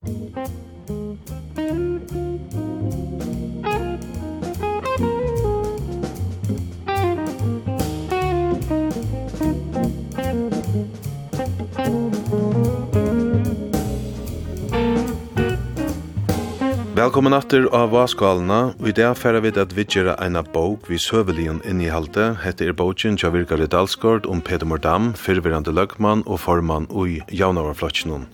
Velkommen aftur av Vaskalna. I dag færa vi at vi gjerra eina bok vi søvelien inn i halte. Hette er boken til virkar Dalsgård om Peter Mordam, fyrverande løgman og formann ui javnavarflottsjonen.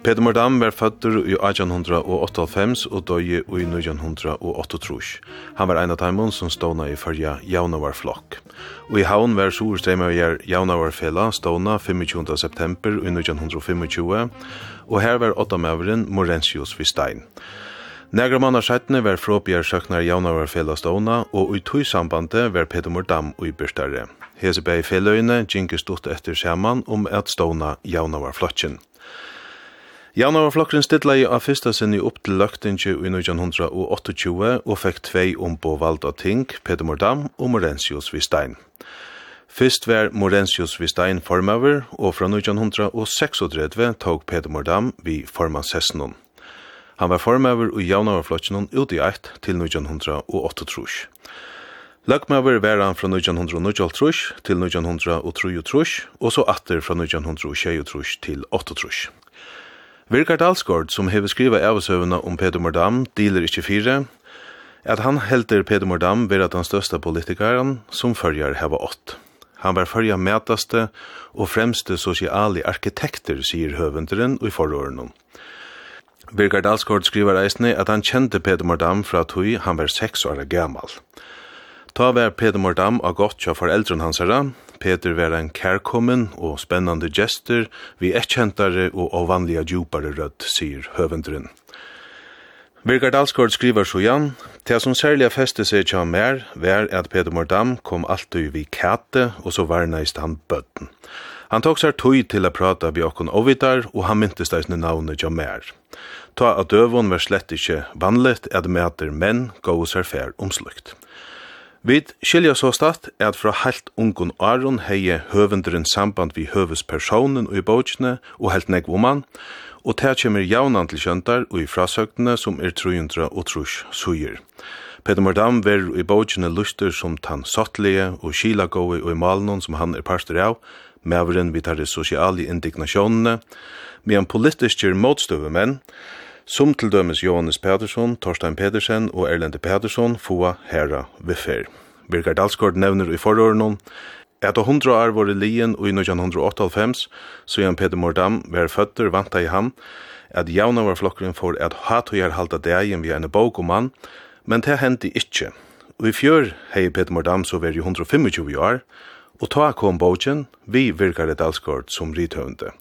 Peter Mordam var fødder i 1898 og døg i 1938. Han var en av dem som ståna i fyrja Javnavarflokk. Og i havn var Sorstreim av Javnavarfela ståna 25. september i 1925, og her var åtta maveren Morensius Vistein. Nægra mannar sættene var fråbjer søknar Javnavarfela ståna, og i tog sambandet var Peter Mordam ui Byrstare. Hese bei feløyene ginkes stort etter saman om at ståna Javnavarflokken. Januarflokkeren stilla i av fyrsta sinni upp til løgtingi i 1928 og fekk tvei ombo vald av ting, Peter Mordam og Morensius Vistein. Fyrst var Morensius Vistein formaver, og fra 1936 tog Peter Mordam vi formansessnum. Han var formaver i jaunarflokkeren ut i eit til 1908 Løgmøver var han fra 1908 til 1933, og så atter fra 1923 til 1938. Virkar Alsgård, som hever skriva avsøvna om Peter Mordam, dealer ikkje fire, at han helter Peter Mordam vera den største politikaren som følger heva ått. Han var følger metaste og fremste sosiale arkitekter, sier høvenderen og i forhåren Birgard Alsgaard skriver eisne at han kjente Peter Mordam fra tui han var seks år gammal. Ta var Peter Mordam av godt kja foreldren hans herra, Peter var en kærkommen og spennande gester, vi ekkjentare og avvanliga djupare rødt, sier høvendren. Birgard Alsgaard skriver så igjen, «Til som særlig feste seg ikke mer, var at Peter Mordam kom alltid vi kæte, og så var næst han bøtten. Han tok seg tøy til å prate vi okken ovidar, og han myntes deisne navnet ikke mer. Ta at døvun var slett ikke vanligt at mæter menn gå og fær omslukt.» Vi skilja så stadt at fra helt ungun Aron heie høvendren samband vi høvespersonen og i bókene og heilt negv oman, og ta kommer jaunan til kjöntar og i frasøktene som er 300 og trus suger. Peter Mordam ver i bókene luster som tan sottlige og skilagåi og i malnon som han er parster av, maveren vi tar sosiale indignasjonene, medan politiske motstøvemenn, menn, Som til dømes Johannes Pedersen, Torstein Pedersen og Erlende Pedersen få herra ved fer. Birgard Dalsgaard nevner i forhåren at å hundra år var i lien og i 1998, så Jan Peter Mordam var føtter vanta i ham, at jauna var flokkeren for at hat og gjør halta dagen er en bok om mann, men det hendte ikkje. Og i fjør hei Peter Mordam så var i 125 år, og ta kom boken vi virkar Dalsgaard som rithøvende.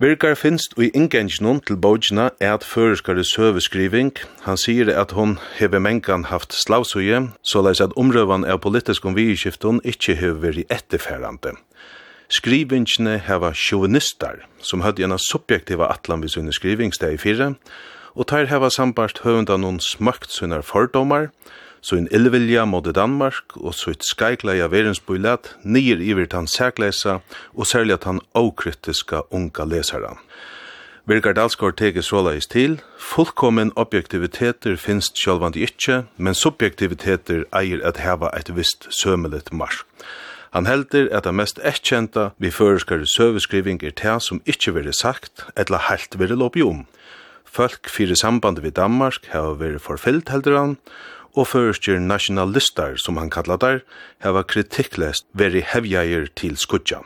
Virkar finst i ingengjnum til bókina er at føreskare søveskriving. Han sier at hon heve mengan haft slavsuje, såleis at omrøvan av politisk omvigiskiftun ikkje heve veri etterferrande. Skrivingene heva sjåvinistar, som hadde gjerne subjektiva atlan vid sunne skrivingsteg i fire, og tar heva sambart høvenda noen smakt sunnar fordomar, så en illvilja mot Danmark og så et skeikleia verensbøylet nyer iver tan særkleisa og særlig at han okritiska unga lesara. Virgar Dalsgaard teker såleis til, fullkommen objektiviteter finst sjálvand ikkje, men subjektiviteter eier at heva eit visst sømelet marsk. Han helder at det mest ekkjenta vi føreskare søveskriving er det som ikkje veri sagt, eller heilt veri lopi om. Folk fyrir samband vid Danmark har veri forfyllt helder han, og føreskjer nationalistar, som han kallar der, heva kritikklest veri hevjair til skudja.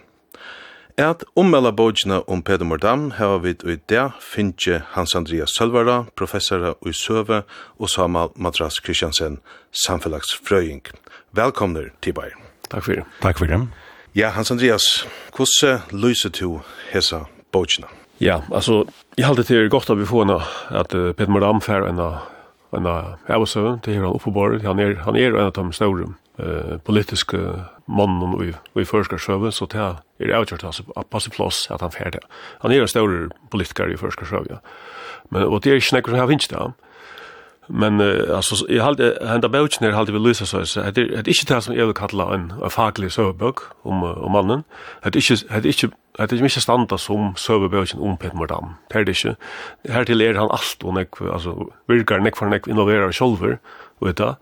Et ommela bojna om Peder Mordam heva vid ui det finnje Hans Andreas Sølvara, professora ui Søve og Samal Madras Kristiansen, samfellagsfrøying. Velkomner, Tibar. Takk fyrir. Takk fyrir. Ja, Hans Andreas, hvordan lyser du hesa bojna? Ja, altså, jeg halte til godt at vi får henne at uh, Peter Mordam fer en av en av avsøvn til her han oppebåret. Han er, han er en av de store eh, politiske mannen i, i førskarsøve, så det er avgjort altså, at passe plass at han ferdig. Han er en stor politiker i førskarsøve, ja. Men, og det er ikke nekker som jeg finnes det, Men uh, alltså jag hade hända bouchen där hade vi Luisa så så det hade inte det som jag vill kalla en en faglig sövbok om om mannen. det Hade inte hade inte hade inte standa som sövboken om Peter Mordam. Det Per det Här till er han allt och nek alltså virkar nek för nek innoverar själver vet du.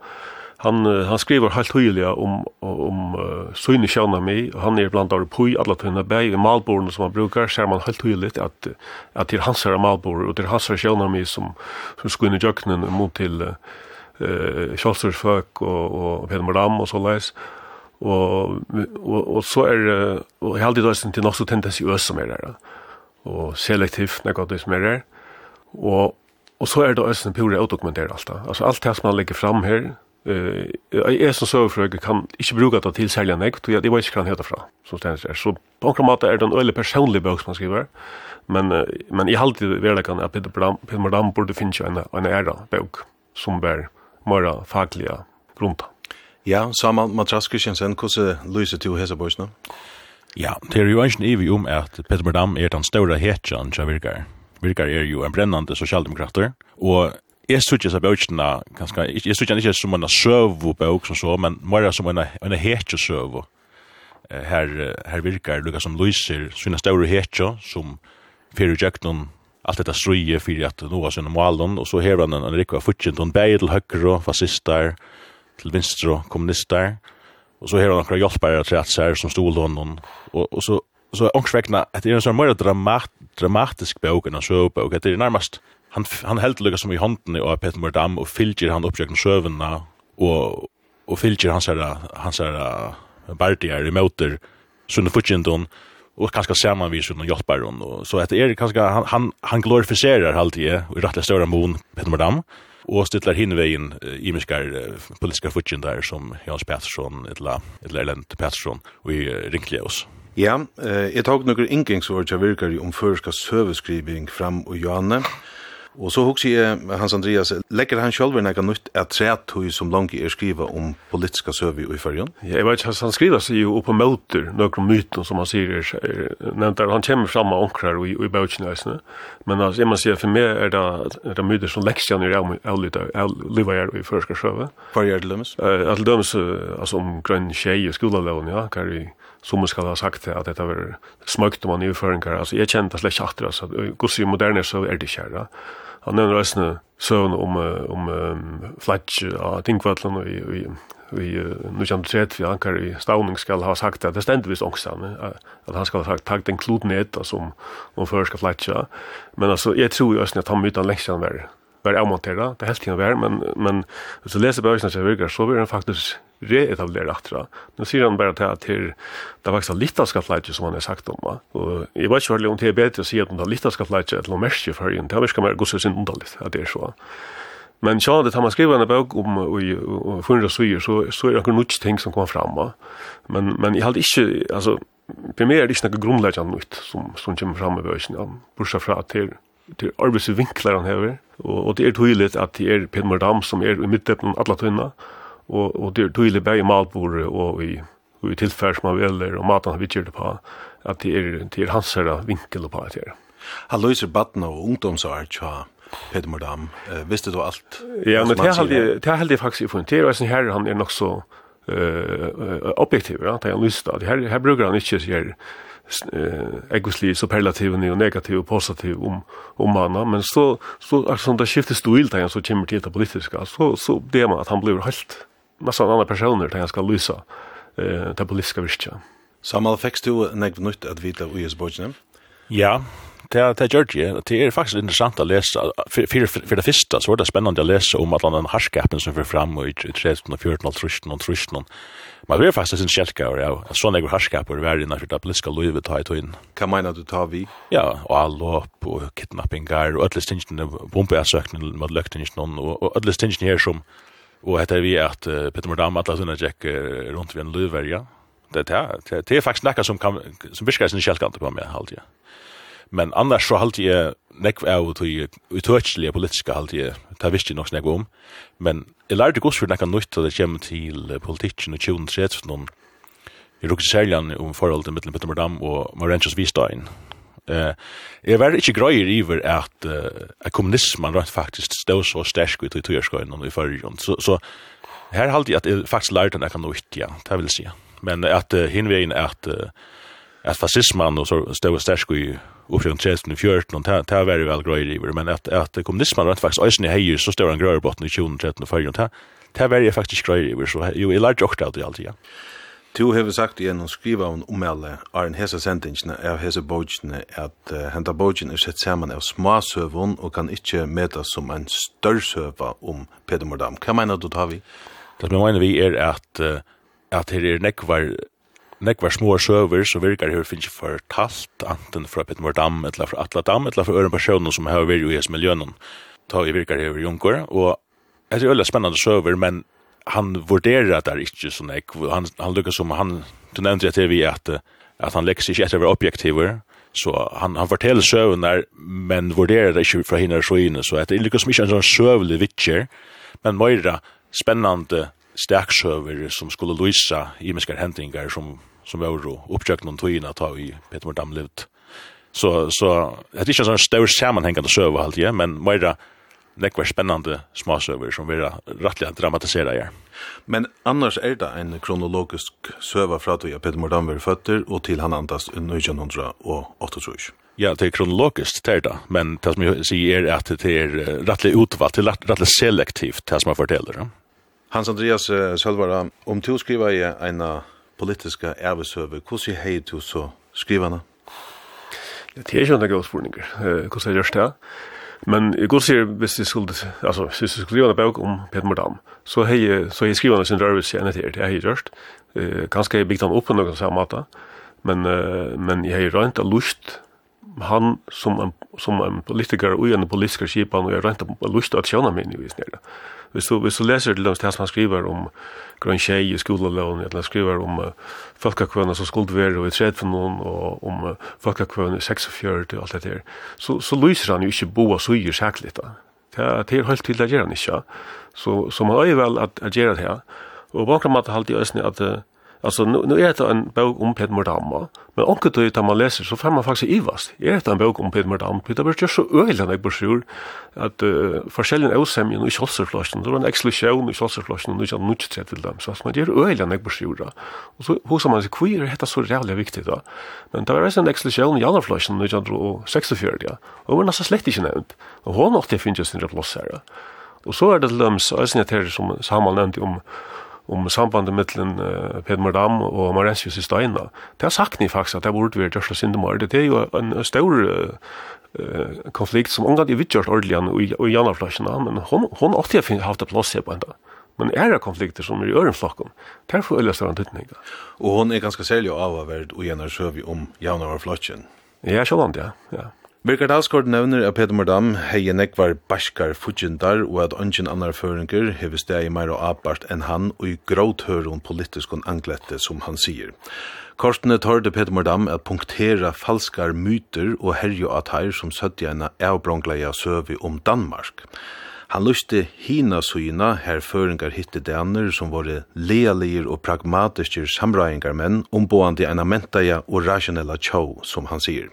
Han han skriver helt tydligt om om uh, syne sjåna mig och han är bland annat på alla tunna berg i Malborn som man brukar ser man helt tydligt att att till hans här malbor och till hans sjåna mig som som skulle jöknen mot till eh Scholzersfök och och Madam och så läs och och och så är och helt det där till något så tendentiöst som är där och selektivt när det som är där och och så är det ösen pura odokumenterat allt alltså allt det som man lägger fram här Eh, jeg som sørfrøk kan ikke bruke det til særlig nek, for jeg vet ikke hva han heter fra, som stendes er. Så på en måte er det en øyelig personlig bøk som han skriver, men, men jeg halte verleggene at Peter Bram Peter Mordam burde finne en, en æra bøk som bør mora faglige grunta. Ja, så saman Matras Kristiansen, hvordan lyser til hese bøysene? Ja, det er jo ikke evig om at Peter Mordam er den større hetjan som virkar. Virkar er jo en brennande socialdemokrater, og jeg synes ikke bøkene, kanskje, jeg synes ikke som en søvbøk som så, men mer som en, en hetje søv. Her, her virker det som lyser sånne større hetje, som fyrir jøkken, allt detta struje fyrir at noa sinne malen, og så hever han en rikva futsint, han beir til høyre, fascistar, til vinstre, kommunister og så hever han akkurat hjelpare trætsar som stod honom, og, og så, så ångsvekna, at det er en sånn mer dramat, dramatisk bøk enn en søvbøk, at det er nærmast, han han helt lukka som i handen og Peter Mordam og fylgjer han oppsøkna sjøvna og og fylgjer han herra han herra bartier i motor sunne futjendon og kanskje saman vi sunne hjelpar hon og så etter er kanskje han han, han glorifiserer halt i og rettla større mon Peter Mordam og stillar hinvegin i miskar politiska futjendar som Hans Pettersson etla etla Erlend Pettersson og i Rinkleos. Ja, eh, jeg tok noen inngangsord til virkar om førska søveskriving fram og Johanne, Og så hugsi jeg, Hans Andreas, legger han sjálfur nekka nytt at trætøy som langi er skriva om politiska søvi i fyrjon? Ja, jeg vet ikke, han skriva seg jo på møter, nøkron myten som han sier er, er nevnt der, han kommer fram av onkrar og i, i bøtjen men altså, jeg må si, for meg er det, er det myter som leksjan er avlytta, avlyva er i fyrska søvi. Hva er det dømes? Uh, Alt dømes, altså om grønn tjei i skolalavn, ja, hva er som man skal ha sagt at dette var smøkt om man nyføringer. Altså, jeg kjente slett ikke atter, altså. gos i moderne så er det kjære. Han nevner også søvn om, om um, flatsch av Tingvallen og i, i, i nu kjent tret vi ankar i Stavning skal ha sagt at det stender visst ångst at han skal ha sagt takk den kloden et, som om, om før skal flatcha. Men altså, jeg tror jo at han mytan lengst han var var avmontera, det helst tiden var, men, men hvis du leser bøkene som virker, så blir den faktisk reetablera atra. Nu sier han bare til at det er faktisk litt av skattleitje som han har sagt om. Og jeg vet ikke om det er bedre å si at det er litt av skattleitje eller noe mersk i fargen. Det er virkelig mer gosser sin underligt at det er så. Men ja, det tar man skriva en bøk om i 400 suger, så, så er det noen ting som kommer fram. Men, men jeg hadde ikke, altså, for meg er det ikke noe grunnleggende nytt som, som kommer fram i bøkene. ja. bortsett fra til, til arbeidsvinkler han hever, og, og det er tydelig at det er Pedmordam som er i midten av alle tøyene, og, og det er tydelig bare i malbordet og i, og i tilfær som man velger og maten han gjør det på, at det er, det er hans her vinkel på det her. Han løser baden og ungdomsår tja, Peter Mordam. uh, visste du alt? Ja, men det er heldig faktisk i funnet. Det er også her han er nok så uh, objektiv, ja, det er han lyst til. Her, her bruker han ikke sier eh egosli superlativ og negativ og positiv om om han men så så alltså det skiftar stil där så kommer till det politiska så så det man att han blir helt nästan andra personer där jag ska lysa eh det politiska virkja. Samal fix du nekv nytt at vita i Esbojne? Ja, det det gjør jeg. Det er faktisk interessant å lese. For, for, det første så var det spennende å lese om at den harskapen som fyrir fram i 13, 14, 13, 13. Man blir faktisk sin kjelka over, ja. Sånn eger harskaper var innenfor det politiske livet ta i tøyen. Hva mener du ta vi? Ja, og allåp og kidnappingar og alle stingene, bombeasøkene mot løktingene og alle stingene her som Och heter vi at uh, Peter Mordam alla sina jack runt vid en lövärja. Det det, det är faktiskt nekka som kan som viskar sin skälkant på mig halt. Men annars så halt jag neck ut i utöchliga politiska halt. Det visste jag nok nekva om. Men jeg lærte gos for nekka nytt att det kommer till politikken og 2013 någon. Jag råkade sälja om förhållandet mellan Peter Mordam och Maurentius Vistein Eh, jeg var inte grøyer iver att uh, att kommunismen rett faktiskt stod så stark ut i tøyerskøyene og i förrjon. Så, så här hållt jag att jeg faktiskt lærte den kan nå ikke, ja, det vill säga. Men att uh, är att uh, att fascismen och så stod stark i uppifrån tjänsten i fjörten och det var väl grejer iver, men att at kommunismen faktiskt faktisk i hejer så stod han grøyer botten i 20, 13 och 14, det var faktiskt grejer grøyer iver, så jo, jeg lærte också allt i allt, ja. Du har sagt igjen og skriva om omelde av en hese sendingsne av hese bogene at uh, henta bogen er sett saman av smasøvun og kan ikkje metas som en størrsøva om Peter Mordam. Hva meina du, Tavi? Det som jeg mener vi er at, uh, at her er nekvar nekvar små søver så virkar her finnes ikke fortalt anten fra Peter Mordam eller fra Atladam eller fra øren personer som har vært i hese miljøen. Ta i virkar her i Junker og Det är veldig spännande søver, men han vurderar där inte så nek. Han han lyckas som han du nämnde att vi att att han lägger sig efter över objektiver. Så han han fortæller där, men vurderar det inte för hinner så inne så att det lyckas som inte en sån sövlig vitcher men mera spännande stärksöver som skulle lysa i mänskliga händingar som som var uppsökt någon tøyna ta i Peter Damm levt så så det är inte en sån stor sammanhängande söver allt ja men mera nekvar spennande småsøver som vi rettelig dramatisera her. Men annars er det en kronologisk søver fra til Peter Mordan var føtter og til han antas 1938. Ja, det er kronologiskt det er det, men det som jeg sier er at det er rettelig utvalgt, det er rettelig selektivt det som jeg forteller. Hans Andreas Sølvara, om du skriver i en politiska ævesøve, hvordan hei du så skrivarna? Det er ikke en god spørning. Hvordan er det? Men jeg går sier, hvis jeg skulle, altså, hvis jeg skulle skrive en bøk om Peter Mordam, så har jeg, så har jeg skrivet en sin rørelse enn etter, det har jeg gjort. Eh, kanskje jeg bygde han opp på noen samme måte, men, uh, men jeg har rønt av lust han som en, som en politiker og en politiker skipan og er rent lyst at sjåna min i vis nere. Hvis du, hvis du leser til dem som han skriver om grønn tjei i skolelån eller han skriver om uh, folkekvøna som skuld være og i tred for noen, og om uh, folkekvøna i 46 og alt det der, så, så lyser han jo ikke bo og suger sækligt da. Det er, det er helt til det gjør han ikke. Så, så man er jo vel at, at gjør det her. Og på en måte halte jeg øsne at uh, Alltså nu, nu är det en bok om Peter Mordam. Men om du tar man läser så får man faktiskt ivast. Är det en bok om Peter Mordam? Det blir ju så när jag bor att uh, forskellen osämjen och kjolserflasjen. Det var en exklusion i kjolserflasjen och nu kan nu inte till dem. Så man gör när jag brosjur. Och så hosar man sig queer är detta så jävla viktigt. Då. Men det var en exklusion i andra flasjen nu kan och 64. Ja. Och var nästan slett inte nämnt. Och hon har det finns just en plats här. Och så är det löms, och jag syns det som Samman nämnt om om sambandet mellom uh, Peder Mardam och Marensius i Steina. Det har sagt ni faktiskt att det borde vara Dörsla Sindemar. Det är ju en stor uh, konflikt som omgått i vittgjort ordelig och i januarflascherna, men hon, hon har alltid haft det plats här på enda. Men är det konflikter som er i öronflocken? Därför är det större antydning. Och hon är ganska sälj och avvärd och gärna om januarflascherna. Ja, så långt, ja. ja. Birgit Alsgaard nevner at Peter Mordam hei nekvar baskar fudjindar og at ungen annar føringer hever steg meir og apart enn han og i gråt høron politiskon anglette som han sier. Kortene tørde Peter Mordam at punktera falskar myter og herjo at her som sødja enn avbrongleia søvi om Danmark. Han luste hina suyna her føringar hitte daner som våre lealir og pragmatiske samræingar menn omboande enn mentaja og rasjonella tjau, som han sier.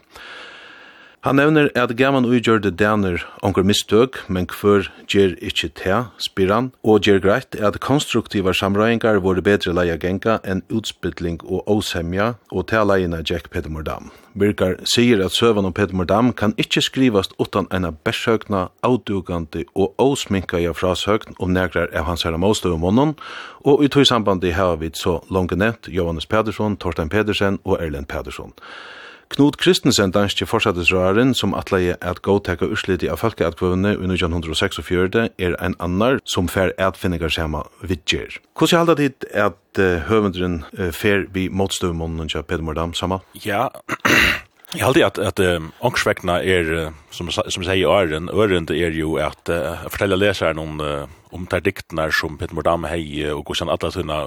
Han nevner at gaman uigjørde daner onker mistøk, men kvør gjer ikkje te, spyr han, og gjer greit at konstruktiva samrøyngar vore bedre leia genka enn utspytling og åsemja, og te leina Jack Pedmordam. Birkar sier at søvan om Pedmordam kan ikkje skrivast utan ena besøkna, avdugande og åsminka i frasøkn om negrar av hans herra målstøv om honom, og i tog sambandi heva vi så langt nevnt Johannes Pedersen, Torstein Pedersen og Erlend Pedersen. Knut Kristensen, danske forsattesrøren, som atleie at gåteka ursliti av folkeatkvøvene i 1946, er ein annar som fer atfinningar sema vidger. Hvordan halda dit at uh, høvendren uh, fer vi motstøvmånen til Peter Mordam sama? Ja, Jeg halde at, at um, ångsvekna er, som, som sier i åren, det er jo at uh, fortelle leseren om, uh, om der diktene som Peter Mordam hei og hvordan alle tunne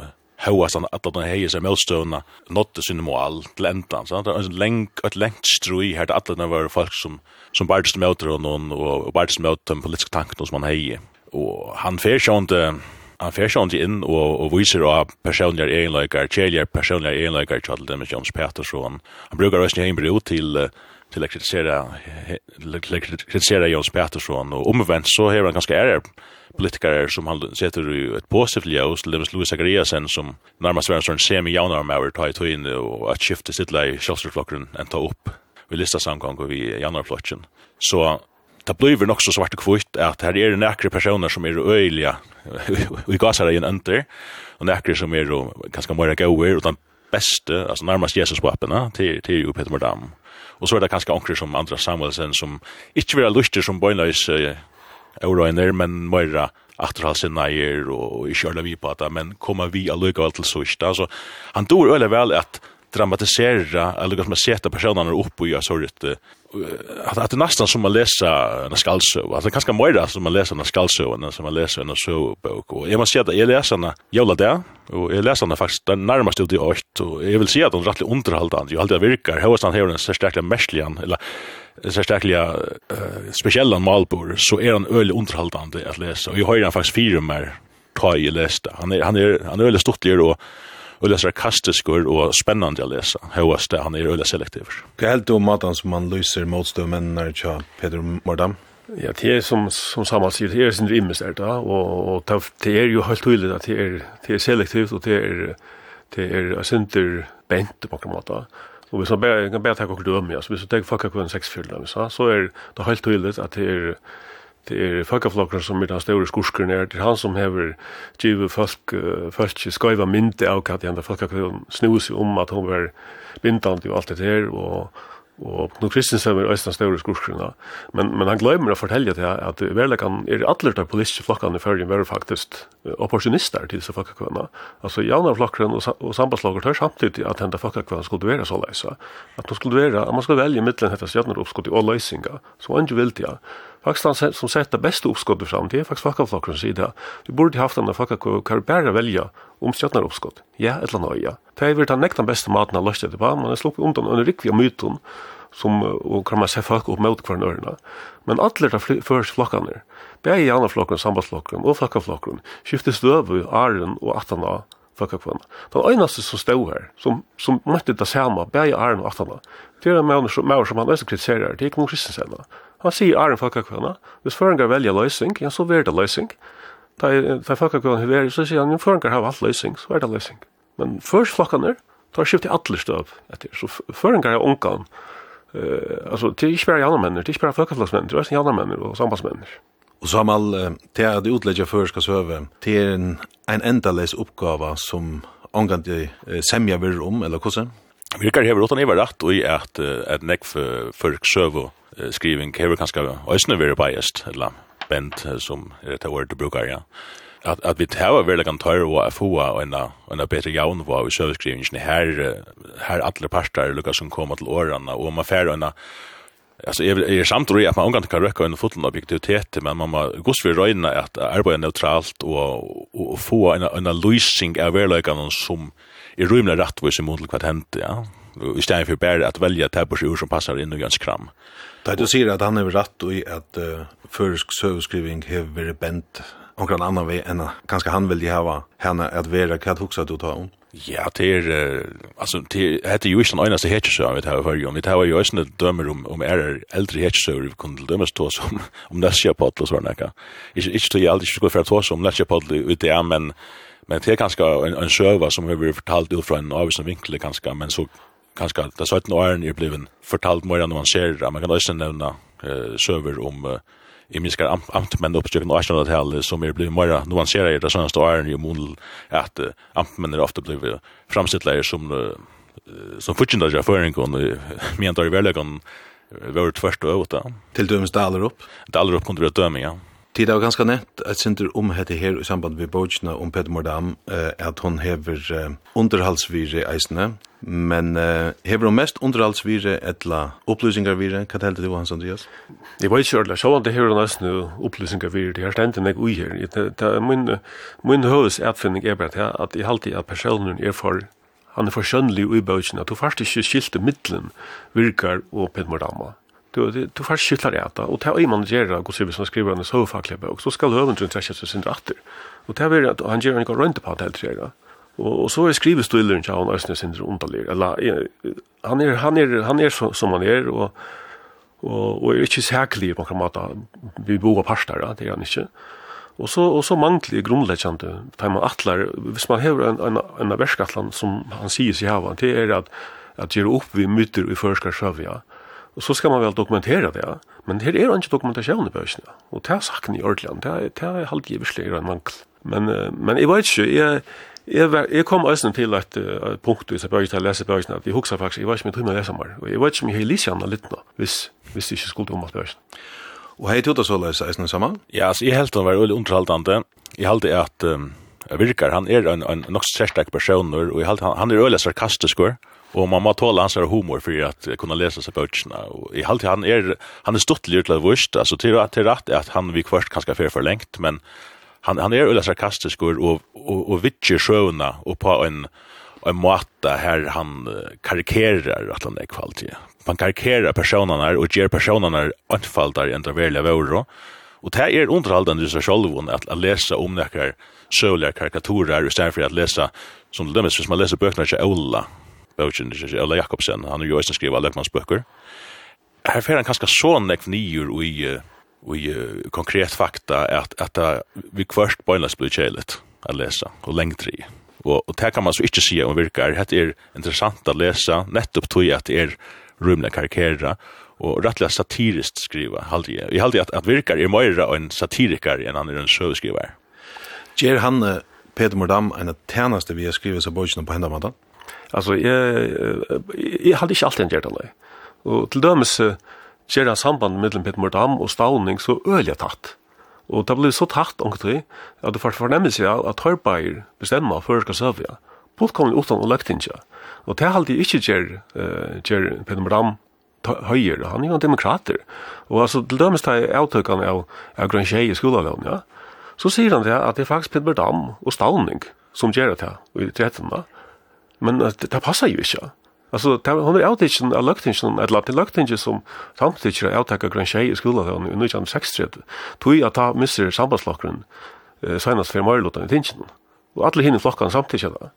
høyast han at han heier seg møllstøvna nådde sin mål til enda Så det er en lengt, et lengt strui her til at det var folk som, som bardest møter noen og bardest møter den politiske tanken som han heier. Og han fer sjående han fer sjående inn og, og viser av personlige egenløyker, kjeljer personlige egenløyker til det med Jons Petersson. Han brukar røysen heimbry til till att kritisera kritisera Jons Pettersson och omvänt så har han ganska ärr politiker som han sätter ju ett positivt ljus till Lewis Louis Zachariasen som närmast var en sån semi jaunar med att ta i in och att skifta sitt läge i Kjellströmflocken ta upp vi listar samgång och vi jaunarflocken så det blir nog så svart och kvitt att här är det näkra personer som är öjliga och gasar i en under och näkra som är ganska mer gåer och den bästa, alltså närmast Jesus-vapen till, till Peter Mordam. Og så er det kanskje anker som Andra Samuelsen, som ikke vil ha lyster som bøgnløys uh, euroiner, men møyra atterhalsinneier og ikke øyla vi på at men kommer vi allukka vel til sørsta. Så han dår øyla vel at dramatisera, eller som er seta personene opp i et sånt att att nästan som att läsa en skallsö alltså kanske mer som man läser en skallsö än som man läser en så bok och jag måste säga att jag läser den jävla där och jag läser den faktiskt den närmaste ut i åt och jag vill säga att den rättligt underhållande jag alltid virkar hos han har den så starka mäskligen eller särskilt uh, speciella malbor så är han öle underhållande att läsa och jag har den faktiskt fyra mer ta i lästa han är han är han är öle stortlig och ulla sarkastisk og spennande å lesa. Høyast det, han er ulla selektiv. Hva helt om maten som man lyser motstøvmennene tja Peter Mordam? Ja, det er som, som Samal sier, det er sin rimmes der da, og, og det er jo helt tydelig at det er, det er selektivt, og det er, det er sinter bent på noen måte. Og hvis man bare, kan bare ta dømme, altså hvis man tar fucka kvann 6-4, så er det helt tydelig at det er, Det er folkaflokkar som er den store skurskeren er, det er han som hever givet folk, folk skøyva mynte av hva det enda folkakvill snus om at hun var bindant og alt det her, og og Knut Kristensen er øyne større skurskrona, men, men han glemmer å fortelle til at verlekan er alle de politiske flokkene i førjen var faktisk opportunister til disse flokkakvøna. Altså jauna flokkeren og, og sambandslager tør samtidig at henda flokkakvøna skulle være så leisa. At man skulle være, at man skulle velge midtelen hetta stjønner oppskott i og løysinga, som han ikke vil til, ja. Faktisk han som sett det beste oppskottet fram det er faktisk fakkaflokkeren sida. Vi burde haft han av fakkaflokkeren, kan bare velja om stjøtnar oppskott. Ja, et eller annet, ja. Det er vært han nekta beste maten av løst etter på, men han sluppet undan under rikvi av myten, som, og kan man se folk opp mot hver nørna. Men alle der først flokkene, begge andre flokkene, sambandsflokkene og fakkaflokkeren, skiftes støve, æren og atana fakkakvann. Den eneste som stod her, som, som møtte det samme, begge æren og atana, det er en maur som han også kritiserer, det er ikke noen kristensenna. Han sier Aron Folkakvøna, hvis føringar velger løsning, ja, så er det løsning. Da, da Folkakvøna hever, så sier han, ja, føringar har alt løsning, så er det løsning. Men først flokkene, da har skiftet alle støv etter. Så føringar er ungan. Uh, altså, det er ikke bare janne menner, det er ikke bare folkeflagsmenner, det er også janne menner og sambandsmenner. Og Samal, til at utlegge førska søve, til en, en endales oppgave som omgang til semja vir om, eller hvordan? Virkar hever åttan iver rett og i at, at nekv folk søve uh, skriving hever kanskje øyne være biased, eller bent som er det ord du brukar, ja. At, at vi tar veldig kan tørre og få en, en bedre jaun var i søvskrivingen. Her, her alla parter Lucas som kommer til årene, og man færre en Alltså är är samt då att man omgång kan röka en fotboll objektivitet men man måste gå för röjna att arbeta neutralt och och få en en lösning av verkligen som i vad som mot vad hänt ja i stedet for bare at velja tæpers ur som passar inn i Jøns kram. Da du sier at han er rett i at uh, førsk søvskriving har vært bent omkran annan vei enn kanskje han vil ha henne at vera hva huksa du ta om? Ja, det er, uh, altså, det heter jo ikke den eneste hetsjøsøver vi tar i førgen. Vi tar jo også dømer om, om er eldre hetsjøsøver vi kunne dømes til oss om, om Nesjapotl og sånn, ikke? Ikke til jeg aldri skulle være ta oss om Nesjapotl ut det, men men det er kanskje en, en søva som vi har fortalt ut fra en avvisen vinkel kanskje, men så kanskje det 17 åren er blevet fortalt mer enn man ser. Man kan også nevne eh, søver om uh, i minskar am amtmenn oppstøkken og asjonat helle som er blivet mer nuanserer i det sønnaste åren i mål at uh, amtmenn er ofte blivet framstittleir som uh, som fortjentare av føring og mentar i verleggen var tvert og øvete. Til dømes daler opp? Daler opp kunne det døme, ja. Tid er ganska nett et sinter om hette her i samband med Bojna om Peter Mordam eh, at hon hever eh, underhalsvire eisne, men eh, hever hon mest underhalsvire etla opplysningarvire, hva helte det var hans Andreas? Jeg vet ikke ordentlig, så det hever hon nesten opplysningarvire, det er stendt enn jeg ui her. Min, min høys etfinning er bare at jeg halte at personen er for han er for skjønnelig ui bøtjen, at du først ikke skilte middelen virkar og Peter Mordama. Du, du, du får skytla det att och ta i man gjør det, hvis man skriver en så facklig bok så ska skal tror trekke seg sin åter och det vill att han ger en runt på det tror jag och och så er skrivestulleren til han Østnes sin underlig. Eller, han är han är han är som, som han är och og, og er ikke særkelig på noen måte. Vi bor på parster, det er han ikke. Og så, og så mangler grunnleggjende, da man atler, hvis man har en, en, en verskatland som han sier seg hava, det er at, at gjøre opp vi myter i førskar sjøvja, Og så skal man vel dokumentere det, ja. men her er ikke dokumentasjon i bøkene, og det er saken i Ørtland, det er, det er halvt giverslig en mangel. Men, men jeg vet ikke, jeg, jeg, var, jeg kom også til et, et punkt i bøkene til å lese bøkene, at jeg husker faktisk, jeg var ikke med tøyme å lese mer, og jeg vet ikke om jeg har lyst lisjene litt nå, hvis, hvis jeg ikke skulle om at bøkene. Og hei, tog tøyta så lese eisen sammen? Ja, altså, jeg helt å være veldig underholdende. Jeg halte at um, Virkar, han er en, en nok sterk person, og jeg halte han, han er veldig sarkastisk, og Och man måste tåla hans humor för att kunna läsa sig böckerna. Och i allt han är han är stottlig till vurst. Alltså till att till rätt att han vi först kanske för förlängt men han han är ölla sarkastisk och och och, och vitcher sköna och på en en måte här han karikerar att han är kvalitet. Man karikerar personerna och ger personerna anfallar i intervjuer våro. Och det är underhållande så själv att, att läsa om några sövliga karikaturer istället för att läsa som det med hvis man läser böckerna till Ola Bøkjen, Ulla Jakobsen, han er jo også skriver løkmannsbøker. Her fer han kanskje så nekv nyer og i, i konkret fakta at, at vi kvart bøgnløs blir kjelet å lese, og lengtri. Og, og det kan man så ikke si om virkar. Det er interessant å lese, nettopp tog at det er rumle karikera, og rettelig satirist skriva, halde jeg. Jeg halde at, at virkar er møyra og en satirikar enn han er en søvskriver. Gjer han, Peter Mordam, en av tjeneste vi har skrivet seg bøkene på hendamandan? Altså, jeg, jeg hadde ikke alltid gjort det, nei. Og til dømes gjør det samband mellom Peter Mordam og Stavning så øyelig tatt. Og det ble så tatt omkring at det var fornemmelse av at Hørbeier bestemmer før skal søve. Påkommelig uten å løgte ikke. Og det hadde ikke gjør, uh, gjør Peter Mordam høyere. Han er jo en demokrater. Og altså, til dømes tar jeg avtøkene av, av Grønn Kjei i skolen, ja. Så sier han det at det er faktisk Peter Mordam og Stavning som gjør det her i 13 men det passer jo ikke. Alltså det hon är outage av löktingen att låta löktingen som samtidigt är outage grön tjej i skolan då nu kan sex träd. Tui att ta missar sambandslockren eh senast för mer lutan tingen. Och alla hinner flockan samtidigt då.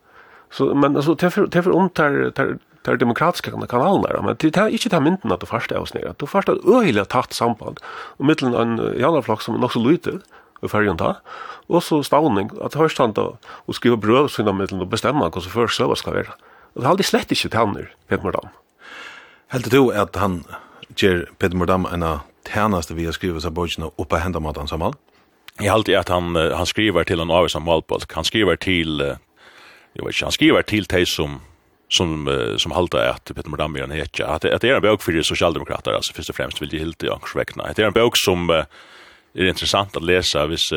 Så men alltså därför därför om tar tar tar demokratiska kanalen där men det är inte ta mynden att du första avsnära. Du första öhliga tatt samband och mellan en jävla flock som är nog så lite i färgen ta. Och så stavning, att hörst han då och skriva bröv sina mittlen och bestämma hur så för söva ska vara. Og det har aldrig slett ikke tänner, Peter Mordam. Helt du att han ger Peter Mordam en tjänaste vi har skrivit så bogen upp på hendene mot han sammen? Jeg har alltid att han, han skriver till en avsam valpolk. Han skriver till, jag vet ikke, han skriver till de som som som halta att Peter Mordam är en hetja. Att, att det är en bok för socialdemokrater alltså först och främst vill det helt jag väckna. Det är en bok som det är intressant att läsa vis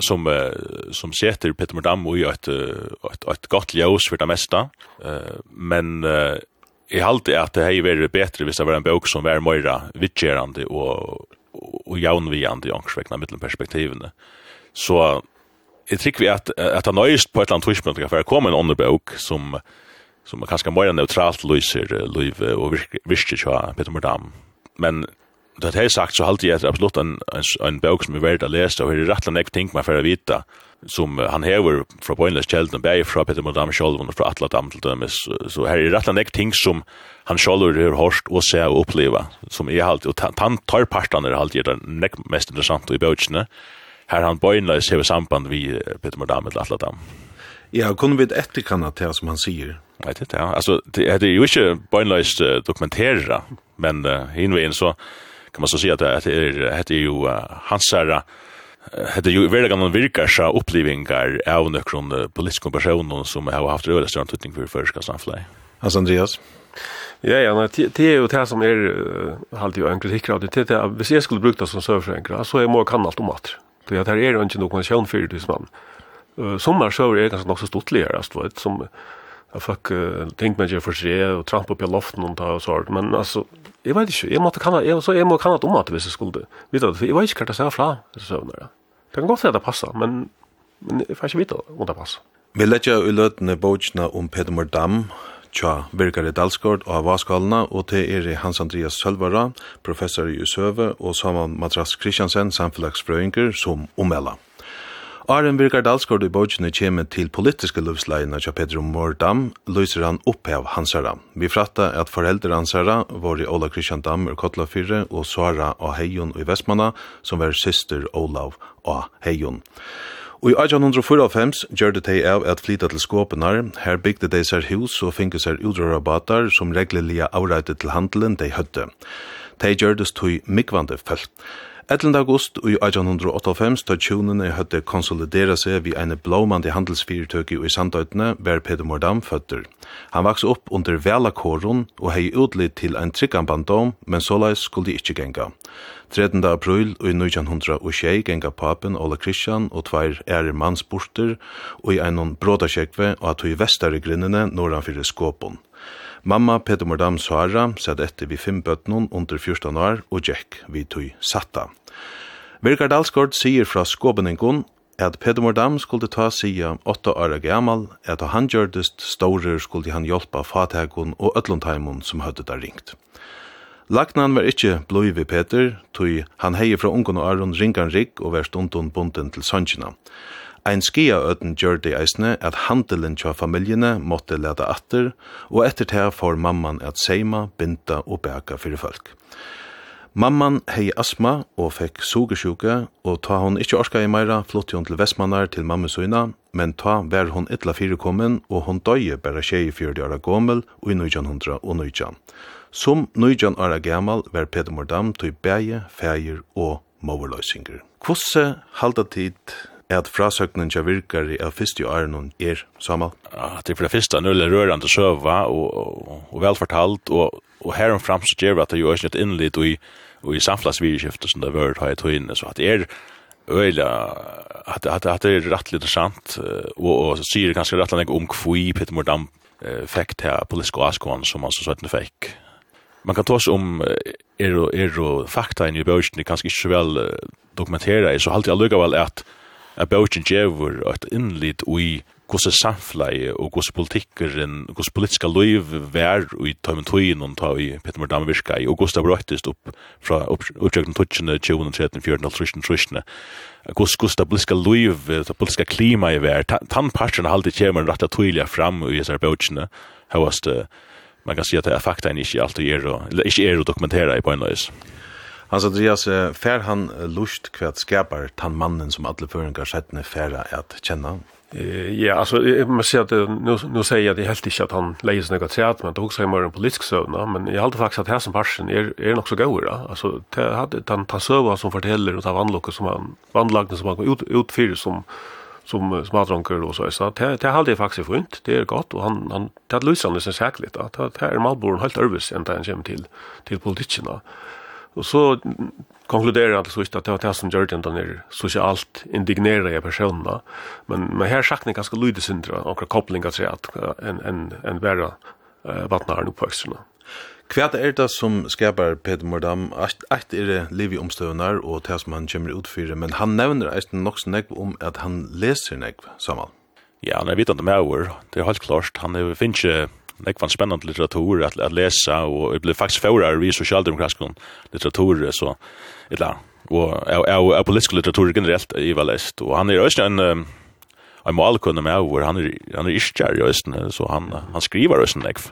som som sätter Peter Mordam i ett ett ett gott ljus för det mesta. Uh, men i allt är att det här är bättre vis det var en bok som var mera vitcherande och och jaunviande i angsväckna mittelperspektiven. Så jag tycker vi att att han nöjst på ett land twitchpunkt för komma en underbok som som kanske mer neutralt lyser liv och virke virke Peter Mordam. Men det har sagt så halt jag absolut en en, en bok som är värd att läsa och det är rätt lätt tänkt man för att vita som han häver från Pointless Sheldon Bay från Peter Madame Scholven och från Atlas Amtel dömes så här är rätt lätt ting som han Scholver har hört och se och uppleva som är halt och han tar parten är halt det mest intressant i boken här han Pointless har samband vi Peter Madame eller Atlas Dam Ja, kunne vi etterkanna til som han sier? Nei, det er det, ja. Altså, det er jo ikke bøgnløst dokumentera, men uh, hinveien så, kan man så säga att det är det är ju hansära det är ju väldigt gamla virkar så upplevelser av några politiska personer som har haft rörelse runt utning för förska samfället. Alltså Andreas. Ja, ja, men det är ju det som är halt ju en kritik av det. Det vi jag skulle brukt det som serverskänkare så är mer kan allt om att. Det här är ju inte någon sjön för det som man. Sommar så är det ganska nog så stort lärast vad som jag fick uh, tänkt mig för sig och trampa upp i loften och ta och så men alltså jag vet inte jag måste kunna jag så jag måste kunna tomma att vissa skulle vet du jag vet inte vad det säger fra så där det kan gå för det passer, men men jag får inte veta om det passar Vi letja i løtene bøtjene om Peter Mordam, tja Birgare Dalsgård og Avaskalna, og til er Hans Andreas Sølvara, professor i Usøve, og saman Matras Kristiansen, samfelagsbrøyngur, som omella. Arjen Birgar Dalsgård i bøkene kommer til politiske løvsleiene til Pedro Mordam, løser han av hansara. Vi fratta at foreldre hansara var i Ola Kristian Dam og Kotla 4 og Sara og Heijon i Vestmanna, som var syster Olav og Heijon. Og i 1845 gjør det de av at flytta til skåpenar, her bygde de seg hus og finke seg udrarabatar som reglelige avreite til handelen de høtte. De gjør det tog mikvande følt. 11. august i 1898 da tjonene hadde konsolidera seg vid eine blåmande handelsfyrtøk i Sandøytene var Peter Mordam føtter. Han vaks opp under velakåren og hei utlitt til en trygganbandom, men såleis skulle de ikkje genga. 13. april i 1906 genga papen Ola Christian og tveir ære mannsborter og i einon brådasjekve og at hui vestare grinnene nordanfyrir skåpon. Mamma Peter Mordam Sara sett etter vi fem bøtnon under 14 år og Jack vi tog satta. Virkard Alsgaard sier fra Skåbeningon at Peter Mordam skulle ta sida åtta år gammal at han gjørdest stårer skulle han hjelpa fathegon og ötlundheimon som høyde da ringt. Lagnan var ikkje blod vi Peter, tog han hei fra ungon og Aron ringan rigg og var stundun bunden til sannsina. Ein skiaøten gjør det eisne at handelen tja familjene måtte leda atter, og etter det får mamman at seima, binta og bæka fyrir folk. Mamman hei asma og fekk sugesjuke, og ta hon ikkje orska i meira, flotti hon til Vestmannar til mammesuina, men ta vær hon ytla fyrirkommen, og hon døye bæra tjei fjördi åra gommel, og i 1900 og 1900. Som 19 åra gammal var Peter Mordam tog bæje, fægir og moverløysinger. Kvosse halda tid at frasøknen til virkari av fyrst i åren er samme? Ja, det er for det første fyrste nødvendig rørende søva og, og, og velfortalt, og, og her herom frem så gjør vi at det gjør er et innlitt og i, og i samflagsvirskiftet som det har vært høyt jeg inne, så at det er øyla, at, at, at det er rett litt sant, og, og sier ganske rett litt om hvor Peter Mordam uh, fikk til politisk askån som han så søttene fikk. Man kan ta oss om er og, er og fakta i bøysene, kanskje ikke så vel dokumentera så halte jeg allukavall at at bøkken gjevur at innlit ui gosse samfleie og gosse politikkeren, gosse politiska loiv vær ui tøymen tøyen og ta i Peter Mordam virka i, og gosse da brøttist opp fra oppsjøkken tøtjene, 20, 13, 14, 15, 16, gosse gosse det politiska loiv, da politiska klima i vær, tan halde kjemer rett og tøyla fram ui hessar bøkene, hevast, man kan si at det er fakta enn ikke alltid er, eller ikke er å dokumentera i bøgnløys. Ja. Hans Andreas, fær han lust kvært skapar tann mannen som alle føringar sættne færa at kjenna? Ja, alltså jeg må si at nu nu sier jeg at det helt inte att han läser något teater men det också är mer en politisk sövna men jag håller faktiskt att her som parsen är är nog så god da. Alltså det hade han som forteller och ta vandlocker som han vannlagene som han ut utfyr som som smadronker och så så det det jeg faktiskt funnet, det är gott och han han det löser han det så säkert att det er malborn helt ærvis enn det han kommer till till politikerna. Og så konkluderer han til sist at det var det som gjør den der sosialt indignerede personene. Men, men her sakner ganske lydig syndere, og koblinger til at en, en, en verre uh, vattnar nu på ekstrene. Hva er det som skapar Peter Mordam? Eit er det liv i omstøvnar og det som han kommer utfyrir, men han nevner eit nok snegv om at han leser negv, Samal. Ja, han er vitande med over, det er helt klart. Han er finnst det var spännande litteratur att att läsa och jeg blev faktiskt faurar i sosialdemokratisk litteratur, så et eller och är politisk litteratur generellt i var läst och han är også en en malkunne med over, han er, han er iskjær i Østen, så han, han skriver Østen nekv.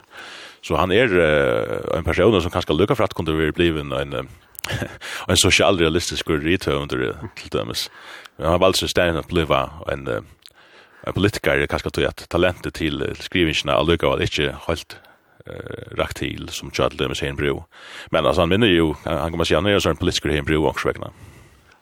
Så han er uh, en person som kanskje lukka for at kunne bli bliven en, en sosialrealistisk rithøvnder til dømes. Han har valgt seg stedet å leva en, en en politiker kanskje tog at talentet til skrivingsene av at var ikke helt uh, rakt til som Kjall med sin bro. Men altså, han minner jo, han kommer til å si, han er jo sånn politiker i en bro også vekkene.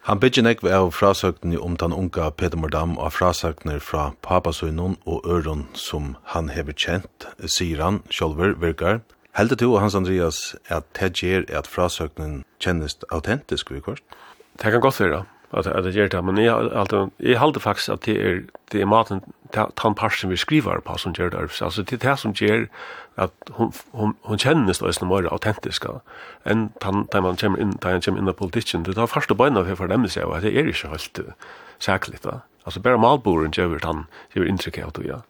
Han bygger nekve av frasøkten om den unga Peter Mordam og frasøkner fra papasøynen og øren som han hever kjent, sier han, Kjolver, virkar. Heldet du Hans Andreas at det gjør at frasøknen kjennes autentisk, vi kvart? Det kan godt være, at at det gjør det, men jeg, alt, jeg halder faktisk at det er, det er maten, tan part vi skriver på som gjør det, altså det er det som gjør at hon hon hon kjennes det er er autentisk enn tan tan man kommer inn, tan man kommer inn i politikken, det tar første beina for å fornemme seg, at det er ikke helt sæklig da. Altså bare malboren gjør han, gjør inntrykk av det, ja.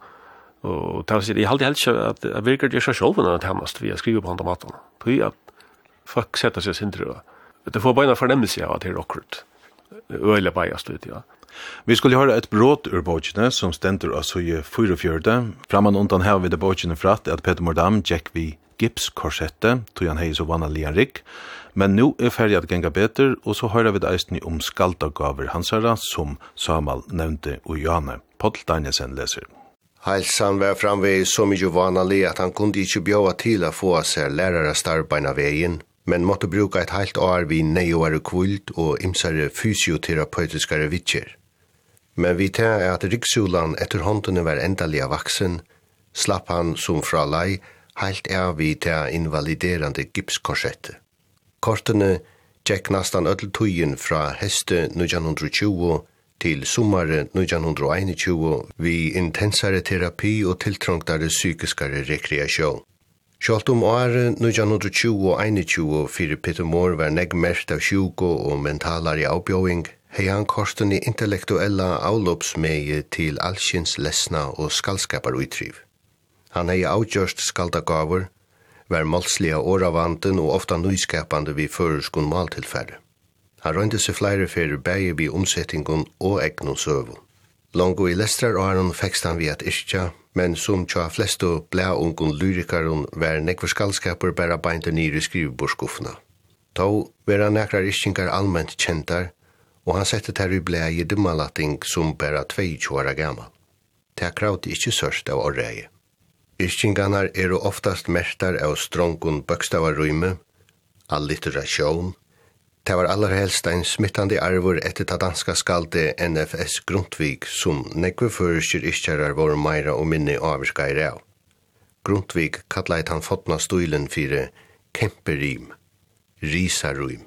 Og det seg jeg halder helt ikke at det virker det ikke selv når det hemmest vi skriver på andre maten, fordi at folk setter seg sindre, det får beina fornemmelse av at det er akkurat øyla bæjast litt, ja. Vi skulle høre et bråd ur bøkene som stender av søye 44. Framman undan her ved bøkene fratt at Peter Mordam gikk vi gipskorsettet, tog han hei så vann lian rik, men nu er ferdig at genga beter, og så høyra vi det eisen om skaldagaver hansara som Samal nevnte og Johanne. Poll Danielsen leser. Heilsan var framvei så mykje vanlig at han kunde ikkje bjåa til å få seg lærare starbeina vegin men måtte bruka eit heilt år vi neioare kvult og imsare fysioterapeutiskare vittjer. Men vi tar er at riksulan etter håndene var endalega vaksen, slapp han som fra lei, heilt er vi teg invaliderande gipskorsette. Kortene tjekk nastan öll tuyen fra heste 1920 til sommare 1921 vi intensare terapi og tiltrongtare psykiskare rekreasjon. Sjalt om åre 1920 og 21 fyrir Peter Moore var negg mest av sjuko og mentalari avbjóing, hei han korsten i intellektuella avlopsmeie til allsins lesna og skallskapar utriv. Han hei avgjørst skaldagaver, var målsliga åravanten og ofta nyskapande vi føreskun maltilfærre. Han røynde seg flere fyrir bægi vi omsettingun og egnu søvun. Longo i lestrar åren fekst han vi at iskja, men som tja flestu blea ungun lyrikarun vær nekvar skaldskapur bæra bænta nýri skrivbordskuffna. Tó vera nekrar iskingar almennt kjentar, og han sette tær i blæ i dumalating som bæra 22 år gammal. Tær krauti ikkje sørst av orreie. Iskingarnar eru oftast mertar av strongun bøkstavarrymme, allitterasjon, Det var aller helst ein smittande arvor etter ta danska skalde NFS Grundtvig som nekve føreskir iskjærar vår meira og minni avvirka i ræv. Grundtvig kallet han fotna stuilen fyrir kemperim, risarum.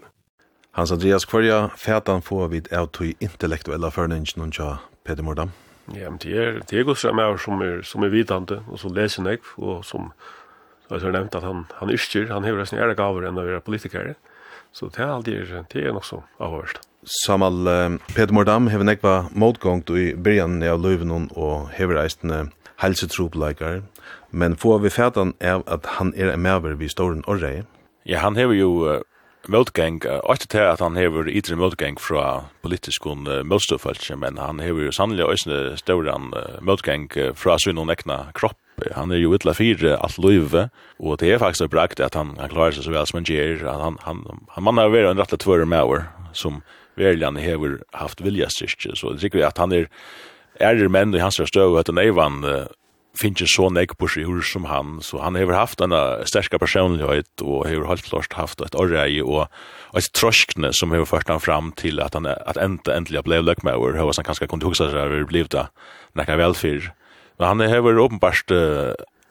Hans Andreas Kvarja, fætan få vid avtøy intellektuella førningen og tja Peter Mordam. Ja, men det er, det er godt som er, som er, som er vidande, og som leser nekv, og som, som jeg har nevnt at han, han iskjer, han hever resten ære gaver enn å være politikere. Så det er aldrig, det er nok så avhørst. Samal, uh, Peter Mordam hever nekva motgångt i byrjan av løyven og hever eistene helsetropleikar, men få vi fætan er at han er en maver vi orrei? Ja, han hever jo uh, motgang, uh, til at han hever ytre motgang fra politiskun uh, motstoffeltje, men han hever jo sannelig også ståren uh, motgang uh, fra sin og nekna kropp Han er jo ytla fire alt løyve, og det er faktisk brakt at han, han klarer seg så vel som han gjør. Han, han, han mann har vært en rett og tvøre med år, som verlig hever haft viljastyrke. Så det sikkert at han er ærer menn i hans støv, at han er vann finnes ikke så nek på seg hur som han, så han har haft en sterska personlighet og har helt klart haft et orrei og et troskne som har ført han fram til at han at enda endelig ble løkmauer, hva han kanskje kunne huske seg over blivet da, nekka velfyr han har uppenbart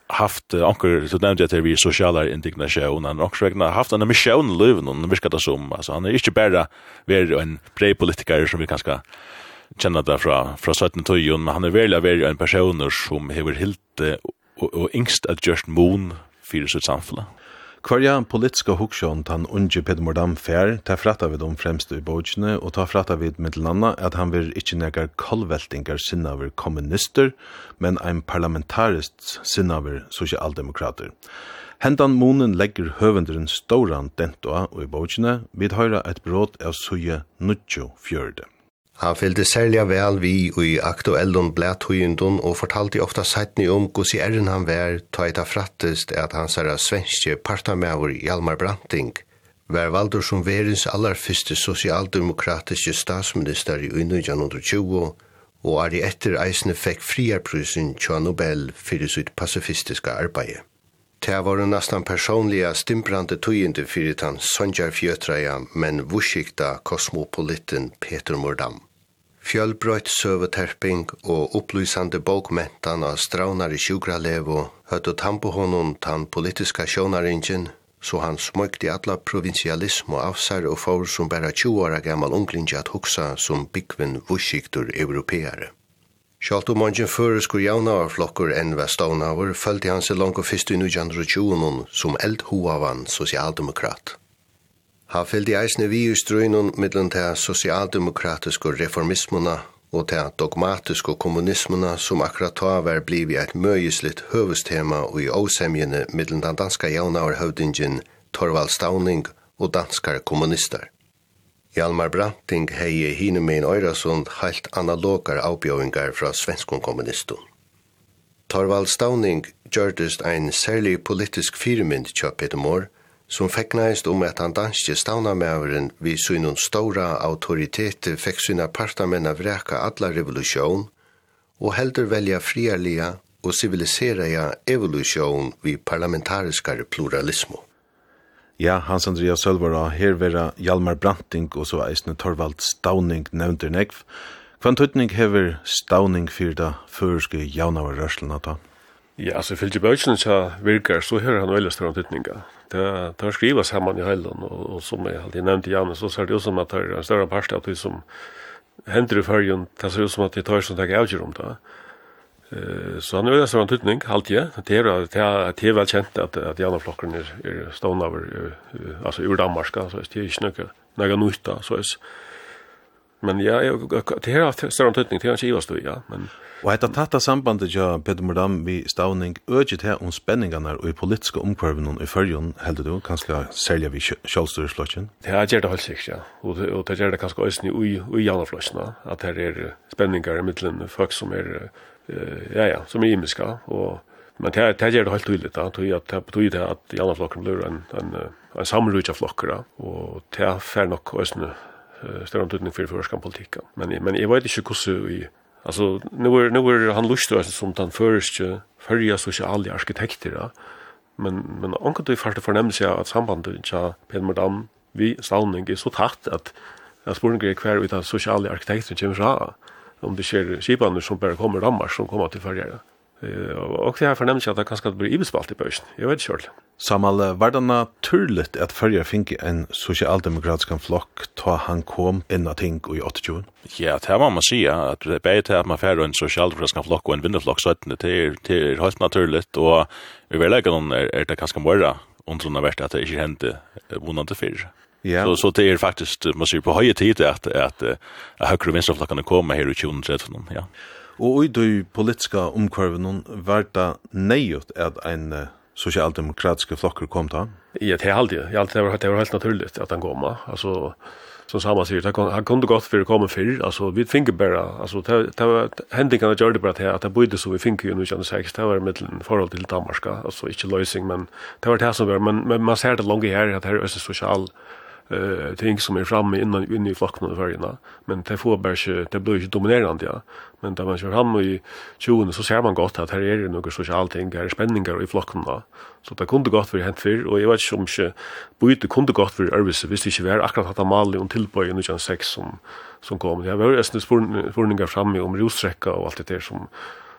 haft anker så nevnte jeg til vi sosiale indignasjon, han också räkna haft en mission livet, och viskar det som altså han er ikke bare ver en brei politiker som vi kanskje känner det fra, fra 17-tøyen, men han er veldig väl en person som har helt och, og, och ingst just moon fyrir sitt samfälle. Kvarja politiska hugskjån tan unge Peter Mordam fær, ta fratta vid om fremste i bojene, og ta fratta vid mittelanda at han vil ikkje negar kolveltingar sinnaver kommunister, men ein parlamentarist sinnaver sosialdemokrater. Hentan munen legger høvenderen ståran dentoa og i bojene, vid høyra et brot av suje 94. Han fylgde særlig vel vi i aktuellun blæthøyendun og fortalte ofta sætni om gos i æren han vær ta eita frattest at hans herra svenske partamæver Hjalmar Branting Vær valdur som verens allar fyrste sosialdemokratiske statsminister i 1920 og er i etter eisne fekk friarprusen tja Nobel fyrir sitt pacifistiska arbeid. Det var nästan personliga stimprande tøyende fyrir tan Sonjar Fjötraja, men vusikta kosmopoliten Peter Mordam. Fjölbrøyt søveterping og opplysande bokmentan av straunar i sjukralevo høttu tampo honom tan politiska sjånaringen, så han smøkte alla provinsialism og avsar og får som bæra 20 åra gammal unglingi at hugsa som byggvin vussiktur europeare. Sjalt om mangen føreskur jaunavar flokkur enn vestaunavur følte han seg langt og fyrst i 1920 som eldhoavan sosialdemokrat. Ha fyllt i eisne vi i strøynun mittlen til sosialdemokratiske reformismuna og til dogmatiske kommunismuna som akkurat ta var blivi et møyeslitt høvestema og i åsemjene mittlen den danska javnaverhøvdingen Torvald Stauning og danskar kommunister. Hjalmar Branting hei hine med en øyrasund heilt analogar avbjøvingar fra svenskon kommunistun. Torvald Stauning gjørdest ein særlig politisk firmynd tja Peter Moore, som fekknaist om at han danske staunamæveren vi synun stora autoritet fekk syna partamenn av reka alla revolution og heldur velja friarlia og civilisera evolusjon vi parlamentariskare pluralismo. Ja, Hans Andreas Sølvara, her vera Hjalmar Branting og så eisne Torvald Stauning nevnter negv. Hva tøtning hever Stauning fyrda føreske javnavar rørslena ta? Ja, altså fylgje bøysene tja virkar, så her han velja større tøtninga det tar skriva samman i helgen och, och som jag alltid nämnt Janne så ser det ut som att det är en större parst att det som händer i färgen det ser ut som att det tar som tar avgör om det. Eh så han är det så en tutning halt jag det är det är väl känt att att Janne flocken är är stånd över alltså ur Danmark så det är ju snöka några nytta så är Men ja, det her har større tøtning, det har ikke ivast du, ja. Men... Og etter tatt av sambandet ja, Peter Mordam, vi stavning, øget her om spenningene og i politiske omkvarven i førjen, heldur du, kanskje særlig vi kjølstøresflotjen? Det har gjør det helt sikkert, ja. Og, og det gjør det kanskje også i, i janaflotjene, at her er spenninger i middelen folk som er, ja, ja, som er imiska, og Men det det gör det helt tydligt då tror jag att det betyder att i alla flockar blir en en en samrutja flockar och det är för nog ösn uh, større tydning for førskan politikken. Men, men jag vet ikke hvordan vi... Alltså nu är nu är han lust då som han först förja sociala arkitekter, då. men, men onkel du først fornemmelse sig att sambandet ja Peter madam vi stavning är så tätt att jag spør ikke kvar ut sociala sosiale arkitekter kommer så om det skjer skipene som bare kommer rammar som kommer til førre og det har fornemt at det kanskje blir ibespalt i børsen. Jeg vet selv. Samal, var det naturligt at Førja fikk en sosialdemokratisk flokk ta han kom inn av ting i 28? Ja, det må man sige, at det er bare til at man fører en sosialdemokratisk flokk og en vinnerflokk, så det er, det er helt naturligt, og i verleggen er, er det kanskje om undrunna vært at det ikke hendte vondende fyrir. Ja. Så så det är faktiskt man ser på höje tid att att, att, högre vänsterflockarna kommer här i 2013, ja. Og i det politiska omkvarven var det nøyot at en socialdemokratiske flokker kom da? Ja, det er alltid. Jeg alltid, det var helt naturligt at han kom. Altså, som samma sier, han kom det godt for å komme før, altså, vi finner bare, altså, hendingene gjør det bare til at det bodde så vi finner jo nu kjenne seg, det var med forhold til Danmark, altså, ikke løsning, men det var det som var, men, men man ser det langt her, at det er også sosial eh ting som är framme innan inne i flocken och färgerna men det får bara inte det blir inte dominerande ja. Men där man kör fram i tjuven så ser man gott att här är det några sociala ting här är spänningar i flocken då så det kunde gott för hänt för och jag vet som inte bytte kunde gott för Elvis visst det inte var akkurat att mal och tillböj i kan sex som som kom. Det var ju snus framme om rosträcka och allt det där som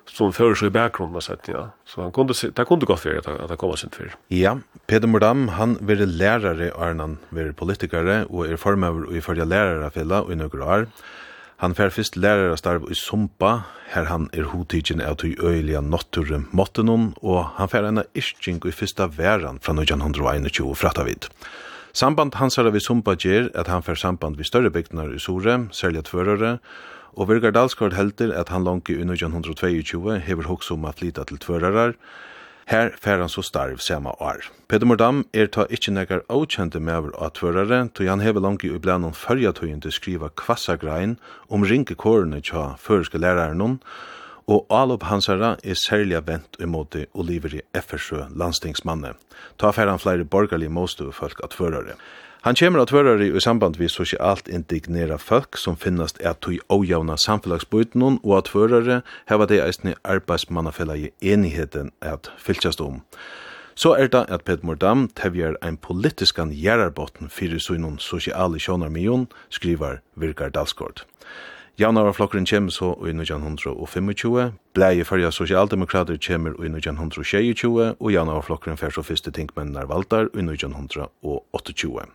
som fører seg i bakgrunnen av ja. Så han kunde, det kunde gå for at, at han kom sin fyrir. Ja, Peter Mordam, han vil lærere og han vil politikere, og er formøver og i lærere lærare fylla og i noen år. Han fer fyrst lærere starv i Sumpa, her han er hodtidgen av tog øyelige notture måttenon, og han fer en isching i fyrsta væran fra 1921 frattavid. Samband hans er vi Sumpa gjer at han fer samband vi større bygdnar i Sore, særlig at førere, og Virgar Dalsgaard heldur at han langt i 1922 hever hoksa om at lita til tvørarar, Her fer han så starv sema år. Peter Mordam er ta ikkje nekar avkjente mever av tvørare, to han hever langt i ublandet fyrja tøyen til skriva kvassa grein om rinke kårene tja føreske læraren og Alop Hansara er særlig vent imoti Oliveri Effersjø, landstingsmanne. Ta fer han flere borgerlige måstøvefolk av tvørare. Han kommer at være i samband vi sosialt indignera folk som finnast er tog ojavna samfelagsbøytenon og at førere heva det eisne arbeidsmannafellet i enigheten at fylkjast om. Så er det at Pet Mordam tevjer ein politiskan gjerarbotten fyrir sunnun sosiale sjånarmion, skriver Virkar Dalsgård. Javnara flokkurin kjem så i 1925, blei fyrja sosialdemokrater kjemur i 1926, og javnara flokkurin fer så fyrste tinkmennar valdar i 1928.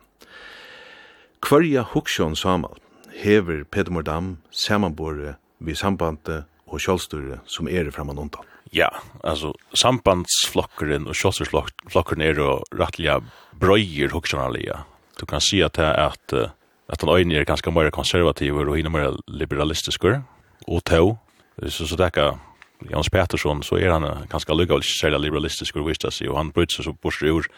Kvarja Huksjón Samal hever Peter Mordam samanbore vi sambandet og kjølstyret som er framan undan. Ja, altså sambandsflokkeren og kjølstyrsflokkeren er jo rettelig brøyer Huksjónalia. Du kan si at det er at at han øyne er ganske mer konservativ og hinner mer liberalistisk og tå. Så, så det er Jans Pettersson så er han ganske lykkelig særlig liberalistisk og viste seg, og han bryter seg så bort ur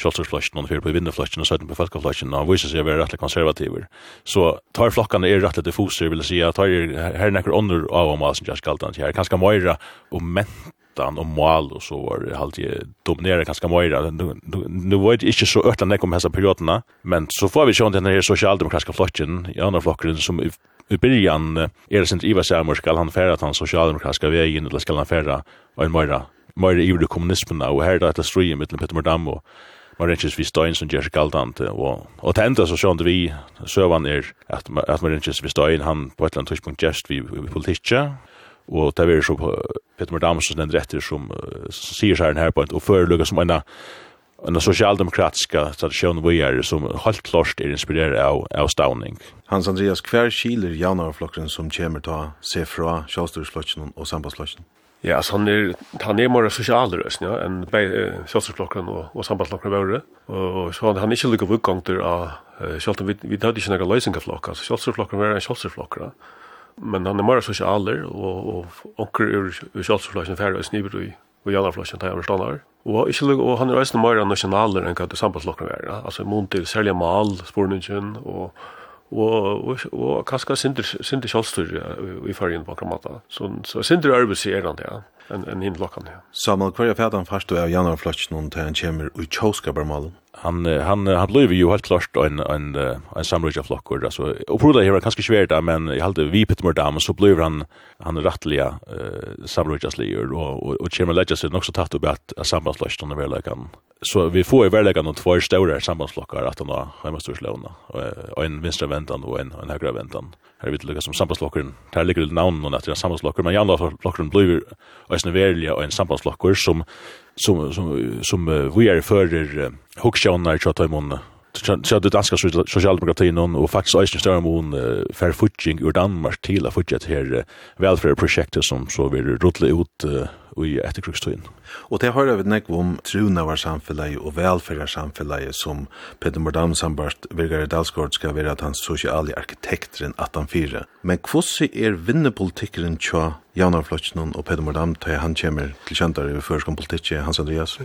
kjolsersflasjen og fyrir på vinneflasjen og søtten på falkaflasjen, og han viser seg å være rettelig konservativer. Så tar flokkene er rettelig diffuser, vil si, tar her er nekker under av om asen jaskaldan til her, kanskje møyra og mentan og mal og så var det alltid dominerer kanskje møyra. Nu var det ikke så øtla nek om hessa periodene, men så får vi se om denne sosialdemokratiske flotjen i andre flokkeren som i, i byrjan er sint Ivar Sæmur skal han færa at han sosialdemokratiske vegin, eller skal han færa og en møyra møyra i kommunismen, og her er det etter strøy i mittlen Petter Mordam og man rinches vi stein som gjør seg galdant, og, og til enda så sjån vi søvann er at, at man rinches vi stein, han på et eller annet tidspunkt gjørst vi, vi politikja, og det er så Peter Mordamsen den retter som, uh, sier seg her på en, og førelugger som en en socialdemokratiska tradition vi är som helt klart är inspirerad av, av Stauning. Hans Andreas, hver skiler jaunarflokken som kommer ta se fra sjåstursflokken og sambandsflokken? Ja, så han er, han er mer sosial røst, ja, enn sjølvstyrklokken og, og sambandsklokken våre. Og så han, han er ikke lykke vuggangter av, uh, sjølvstyrklokken, vi, vi hadde ikke noen løysingaflokk, altså sjølvstyrklokken våre en sjølvstyrklokken, ja. Men han er mer sosialer, og, og onker ur, ur sjølvstyrklokken færre og sniver i, og janarflokken tar jeg over Og, ikke, og han er også mer nasjonaler enn hva det sambandsklokken er, ja. altså mun til særlig mal, sporningen, og, og og og, og kaska sindur sindur sjálvstyr i fargin på kramata så så sindur arbeiðsir er han ja en en himlockan ja. Samuel Kvarja fætan fast og Janar Flotch nun til han kjemur og tjóska bermalen. Han han han blev ju helt klart en en en samrøyja flokkur och og det här kanskje svært der men jag hade vi pit mer dam så blev han han rattliga eh, samrøyja slier och och og ledger så också nokso upp att at sambandsflotch den verlekan. Så vi får i verlekan og två stora sambandsflokkar att han har hemmasturslovna och en vänstra väntan och en en högra väntan. Här vet lukka som sambandsflokkaren. Där ligger det namn och att det är sambandsflokkar men andra flokkuren blir eisne verilig og en sambandslokkur som, som, som, som vi er fører uh, hoksjåner til at Så det danska socialdemokratin och faktiskt Øystein Størmon uh, för futching ur Danmark till att fortsätta här uh, välfärdsprojektet som så vill rulla ut i etterkrigstøyen. Og det har vi nekk om trunaværsamfellet og velferdarsamfellet som Peter Mordam sambart Virgare Dalsgaard skal være at han sosiale arkitekteren 18-4. Men hvordan er vinnepolitikkeren tja Javnarflotjen og Peter Mordam til han kommer til kjøntar i førskom politikk, Hans Andreas?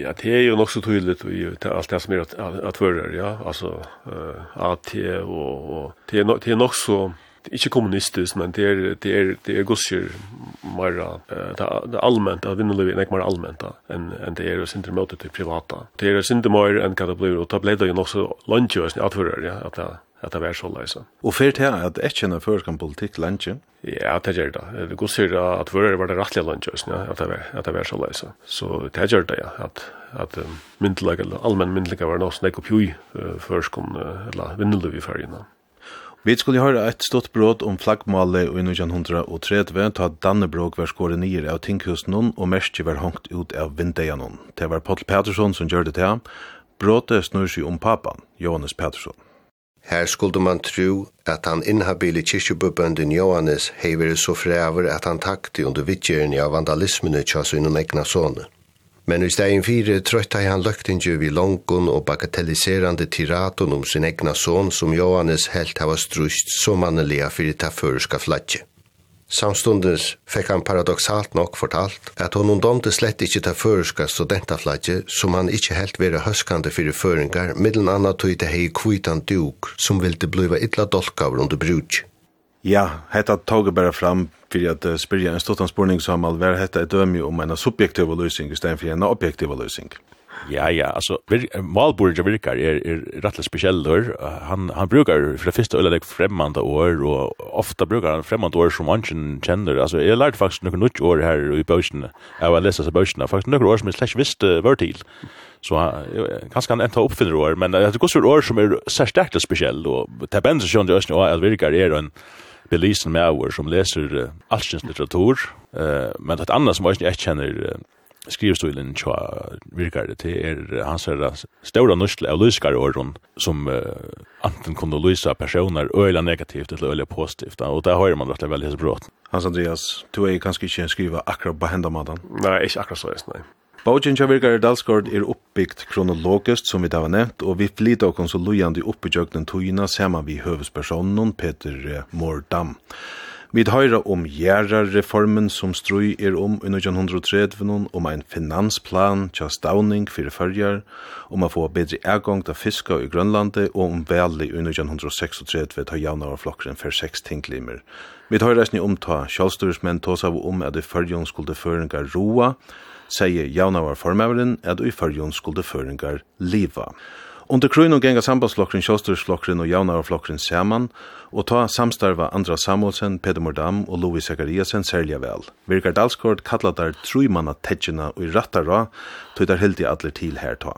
Ja, det er jo nok så tydelig i alt det som er at, at, at fører, ja, altså uh, AT og, og det er nok så det är ikke kommunistisk, men det er, det er, det er gossjer mer uh, det er allment, allmänt att er ikke mer allment, enn en det er å inte møte til privata det är inte mer enn hva det bli och ta bläddra ju också lunch och att för ja det at det var så läsa. Och för det att ett känna för kan politik lunchen. Ja, det gjør det. Det går sier at för var det rettelig lunchen, ja, at, det var at det var så leise. Så det gjør det ja, at, at um, att eller allmenn myndliga var noe något snäck upp ju för uh, eller vindelöv i fergene. Vi skulle høre et stort brot om flaggmålet i 1930, ta Dannebrog var skåret nye av tinghusen og merke var hongt ut av vindeien Det var Paul Pettersson som gjør det til ham. Brotet snur seg om papan, Johannes Pettersson. Her skulle man tro at han inhabile kyrkjububben Johannes hever så frever at han takte under vittgjerne av vandalismene i tjass egna sånne. Men i stegin fire trøytta han løgtingi vi longun og bagatelliserande tiraton om sin egna son som Johannes helt hava strust så mannelia fyrir ta føreska flatje. Samstundes fekk han paradoxalt nok fortalt at hon domte slett ikkje ta føreska studentaflatje som han ikkje helt vera høskande fyrir føringar, middelen anna tøy det hei kvitan duk som vilde bliva illa dolkavr under brudje. Ja, hetta tog bara fram fyrir at uh, spyrja en stuttan spurning som all ver hetta ett dömi om en subjektiv lösning istället för en objektiv løysing. Ja, ja, alltså Malburg virkar är er rätt speciell Han han brukar för det första eller det främmande år och ofta brukar han fremmande år som man känner. Alltså jag lærte faktiskt några nytt år här i Böschen. Jag var lesa så Böschen faktiskt några år som jag slash visste var til. Så kanske han inte oppfinner år, men det er så år som är särskilt speciell er tabensen sjön det ösn och alvirkar är en belisen med over som leser uh, allsins litteratur, uh, men et annet som jeg ikke kjenner uh, skrivstolen tja virkar det er hans herra stora nursle av lyskar åren som uh, anten kunne lysa personer øyla negativt eller øyla positivt og det har man rett og veldig hans brått Hans Andreas, du er kanskje ikke skriva akkurat på hendamadan? Nei, ikke akkurat så, nei Bogen tja virkar Dalsgård er oppbyggt kronologisk, som vi da var nevnt, og vi flytta oss så lojande oppbyggjøknen tøyina sammen vi høvespersonen Peter Mordam. Vi høyra om gjerarreformen som strøy er om i 1930, om ein finansplan tja stavning fyrir fyrjar, om a få bedre ergång til fiska i Grønlandet, og om veli i 1936 ta javna flokkren for seks tinglimer. Vi høyra sni om ta sjálvstyrismenn tås av om at i fyrjon skulle føringa roa, sier javnavar formaveren at i fyrjon skulle føringar liva. Under krøyne og genga sambandsflokkren, kjøsterflokkren og javnavarflokkren saman, og ta samstarva Andra Samuelsen, Peter Mordam og Louis Zakariasen særlig vel. Virkar Dalskort kallar der truimanna tetsjina og i rattara, tøytar heldig atler til her ta.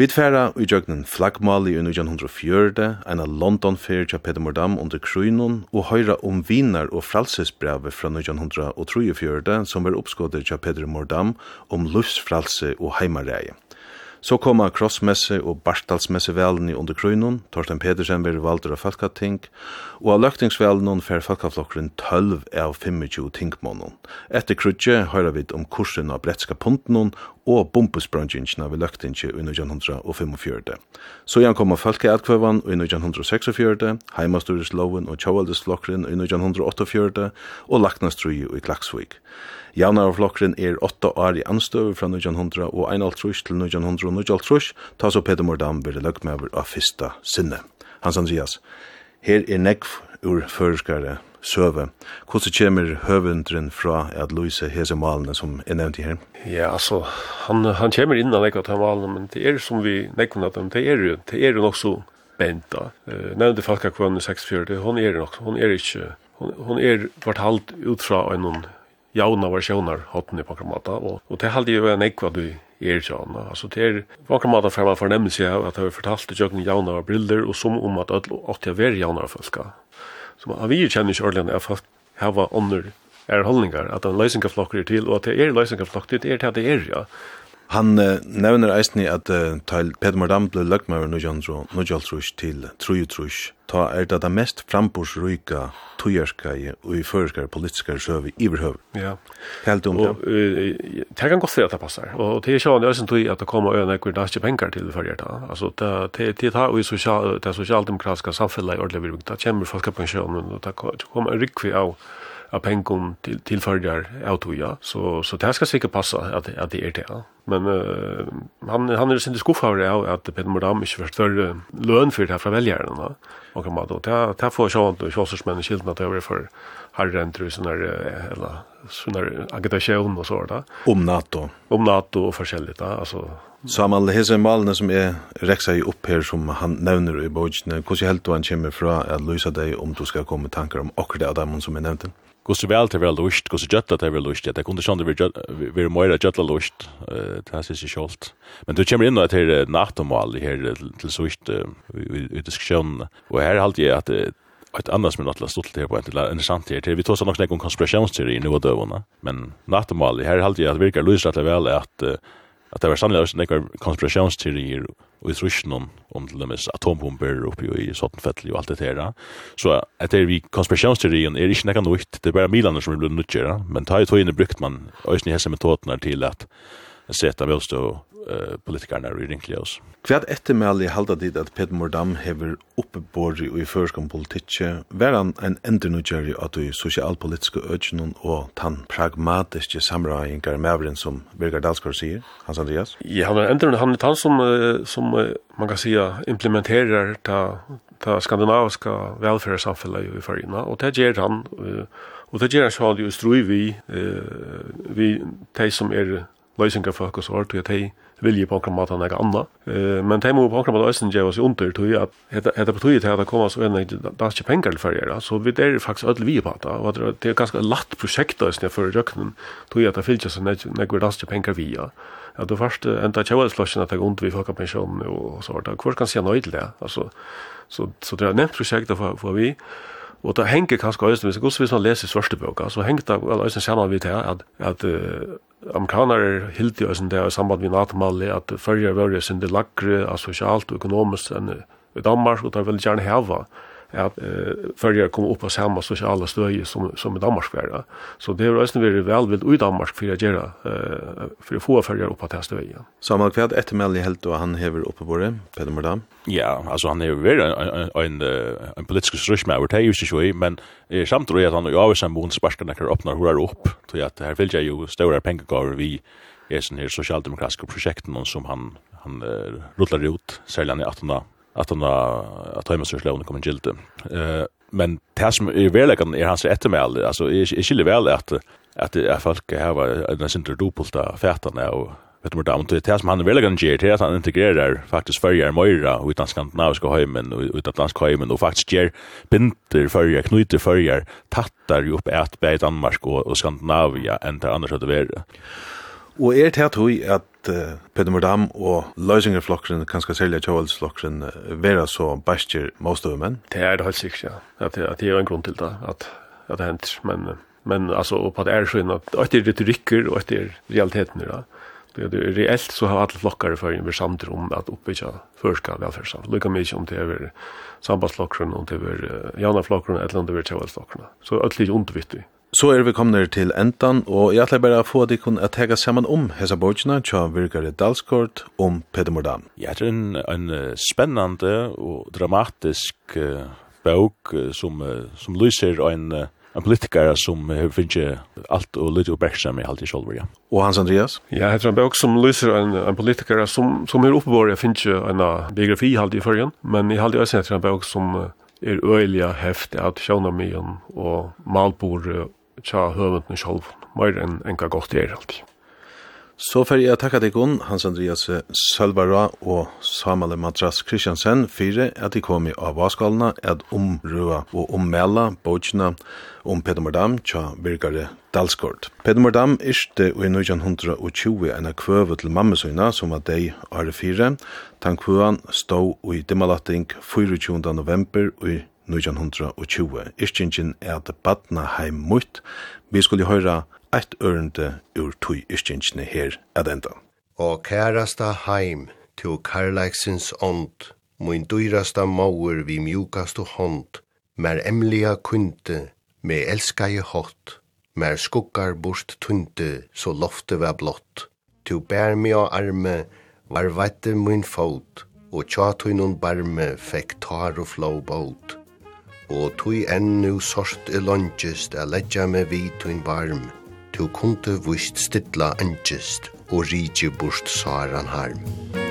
Vi tfæra i jøgnen flaggmal i 1904, eina London fyrir tja Peter Mordam under Kruinun, og høyra om vinar og fralsesbrevet fra 1904, som var oppskådet tja Peter Mordam om lufsfralse og heimareie. Så koma krossmesse og barstalsmessevelen i underkrøynun, Torsten Pedersen veri valdur av Falkating, og av løktingsvelen fer Falkaflokkeren 12 av 25 tingmånen. Etter krutje høyra vi om kursen av bretska punten og bumpesbrøndjingene ved løktinge i 1945. Så igjen kommer folkeadkvøven i 1946, Heimastorisloven og tjåveldesflokkeren i 1948 og laknastrui i Klaksvik. Javnarflokkeren er 8 år i anstøver fra 1900 og 1951 til 1900 ta så Peter Mordam ved løkmever av fyrsta sinne. Hans Andreas, her er nekv ur føreskare søve. Hvordan kommer høvendren fra at Louise hese malene som er nevnt i her? Ja, altså, han, han kommer innan nekva til malene, men det er som vi nekva at det er jo, det er jo nok så benta. Uh, nevnte Falka Kvønne 64, hon er nok, hon er ikke, hon, hon er vart halvt ut fra en jauna versjoner hatten i pakramata, og, og det halde jo en ekva du er sånn. Altså, det er vakramata for man fornemmelse av at jeg har fortalt i jøkken jauna var briller, og som om at alle åtte jeg var jauna folka. Så man vi kjenner ikke ordentlig at folk har ånder er holdningar, at en løysingaflokker er til, og at det er løysingaflokker, det er det det er, ja. Han uh, nevner eisni at uh, til Peter Mordam ble løgmaver Nujaltrus til trujutrus. ta er det det mest frambursryka tujerskei og i føreskar politiskar søvi iverhøv. Ja. Helt om det. Det kan godt se at det passar. Og det er sjåan jeg tui at det kommer øyne ekkur næstje penger til det fyrir det. Altså, det er ta sosial, det sosialdemokratiska samfellet i ordelig virving, det kommer folkepensjonen, og det kommer rikvi av av pengar till till fördelar autoja så så det ska säkert passa att att det är det men uh, han han är sin skuffa av det att Peter Mordam inte först för lön för det här från väljarna va och kan man då ta ta för så att så så smän skilt att över för har renter och såna eller såna agitation och så där om NATO om NATO och förskäligt där alltså Samal hese malene som är reksa ju upp här som han nevner i bogen. hvordan helt då han kommer fra att lösa deg om du ska komma tankar om akkurat av dem som er nämnt? så vel til vel lust, hur jötta til vel lust, det kunde sjönde vi vi mera jötta lust. Det här syns ju. Men du kommer in då till nattomal här till så just i diskussion och här halt jag att ett annars men att stått till på ett intressant här till vi tar så något om konspirationsteorier nu och då men nattomal här halt jag att verkar lysa till väl att at det var sannlig også nekkar konspirationsteorier og i trusjonen om til dem atombomber oppi og i Sottenfettel og alt det her. Så at det er vi konspirationsteorien er ikke nekkar nøyt, det er bare milaner som er blevet nøytjera, men ta i togene brukt man òsne hese metodene til at seta velstå uh, politikarna i Rinkljøs. Hva ettermæli halda dit at Peter Mordam hever oppebori og i førskom politikje, var han en endernudgjeri at du sosialpolitiske økjennom og tan pragmatiske samrøyingar mævren som Birgard Dalsgaard sier, Hans Andreas? Ja, han er endernudgjeri, han er han som, som man kan sija implementerar ta, ta skandinaviska velferdssamfunnet i Farina, og det gjør han, og det gjør han sjálf jo strui vi, vi, de som er løysingar for oss år, at de vilje på akkurat måten enn anna. Men det må på akkurat måten æsten gjøre oss under, tog at etter på tog til at det kommer så enn det er ikke penger til fergjere, så vi er faktisk ødel vi på det, og det er ganske latt prosjekt æsten for røkken, tog at det fyllt seg nekker det ikke penger vi, ja, det først enda kjøvelslåsjen at det er ondt vi folkepensjonen, og så var det, hvor kan se si nøy til det, altså, så, så det er nevnt prosjekt for, for vi, Og det henger kanskje også, hvis man leser svørste bøker, så henger det også sammen vidt her, at, at uh, amerikanar hildi og det i samband med NATO-mali at fyrja var jo sindi lagre, asocialt og økonomisk enn i Danmark, og det er veldig gjerne heva at uh, førjer kom opp på samme sosiale støye som, som i Danmark var. Så det har også vært velvilt i Danmark for å gjøre, uh, for å få førjer opp på det støye. Samuel, hva er ettermeldelig helt og han hever oppe på det, Peder Mordam? Ja, altså han er vært en, en, en politisk strøsmæver, det er jo ikke i, men eh, samtidig at han jo av en bond sparskene kan åpne hver opp, til at her vil jeg jo større pengegaver vi er sånne her sosialdemokratiske prosjekten som han, han uh, rullar ut, særlig han i 18 att hon att ta emot slån kommer gilte. Eh men det som är väl är hans eftermäl alltså är är skiljer väl att att det är folk här var den center dubbelta fätarna och vet du vad det är som han väl kan ge det att han integrerar faktiskt förjar Moira utan skandinaviska hemmen och utan dansk hemmen och faktiskt ger binder förjar knyter förjar tattar ju upp ett bä Danmark och, och Skandinavia än där annars hade varit. Och er det at uh, Peter Mordam og Løysingerflokken, kanskje særlig Kjøvelsflokken, være så bæstjer måstøvmenn? Det er det helt sikkert, ja. At det, at det er en grunn til det, at, at det henter. Men, men altså, og på det er sånn at det er retorikker og det er realiteten, ja. Det er reelt så har alle flokkere for en samt om at oppbyggja førska velferdssamt. Lykka mykje om det er sambandsflokkeren, om det er uh, jaunaflokkeren, eller om det er tjevelsflokkeren. Så alt ligger undervittig. Så er vi kommet til endan, og jeg ætla bare å få dikon at tega saman om hesa bókina tja virkare Dalskort om Peter Mordan. Ja, det er en, en spennande og dramatisk uh, bók som, uh, som lyser en, uh, en politiker som uh, finner alt og lytter oppmerksam i halvtid kjolver, ja. Og Hans Andreas? Ja, det er en bøk som lyser en, en politiker som, som er oppebåret finner en biografi halvtid i førgen, men i halvtid er det en bøk som er øyelig heft av sjånamion og malbord tja høvendene sjálv, mer enn enka godt er alltid. Så fer jeg takka deg on, Hans Andreas Sølvara og Samuel Matras Kristiansen fire at de kom i avaskalene at omrua og ommela bøtjene om Peter Mordam tja virkare Dalsgård. Peter Mordam iste i 1920 en kvøve til mammesøyna som var deg are fire. Tan kvøan stå i dimmalatting 24. november i 1920. Ischingen er at badna heim mutt. Vi skulle høyra eit ørende ur tui ischingene her at enda. Og kærasta heim til karlagsins ånd, mun dyrasta mauer vi mjukast og hånd, mer emliga kunde, me elska i hot, mer skuggar bort tunde, så lofte var blott. Tu bær mi og arme, var vette mun fot, og tja tunnun barme fekk tar og flå båt og tui ennu sort er longest a leggja me vi tuin varm, tu kunde vust stilla angest og rigi bort saran harm.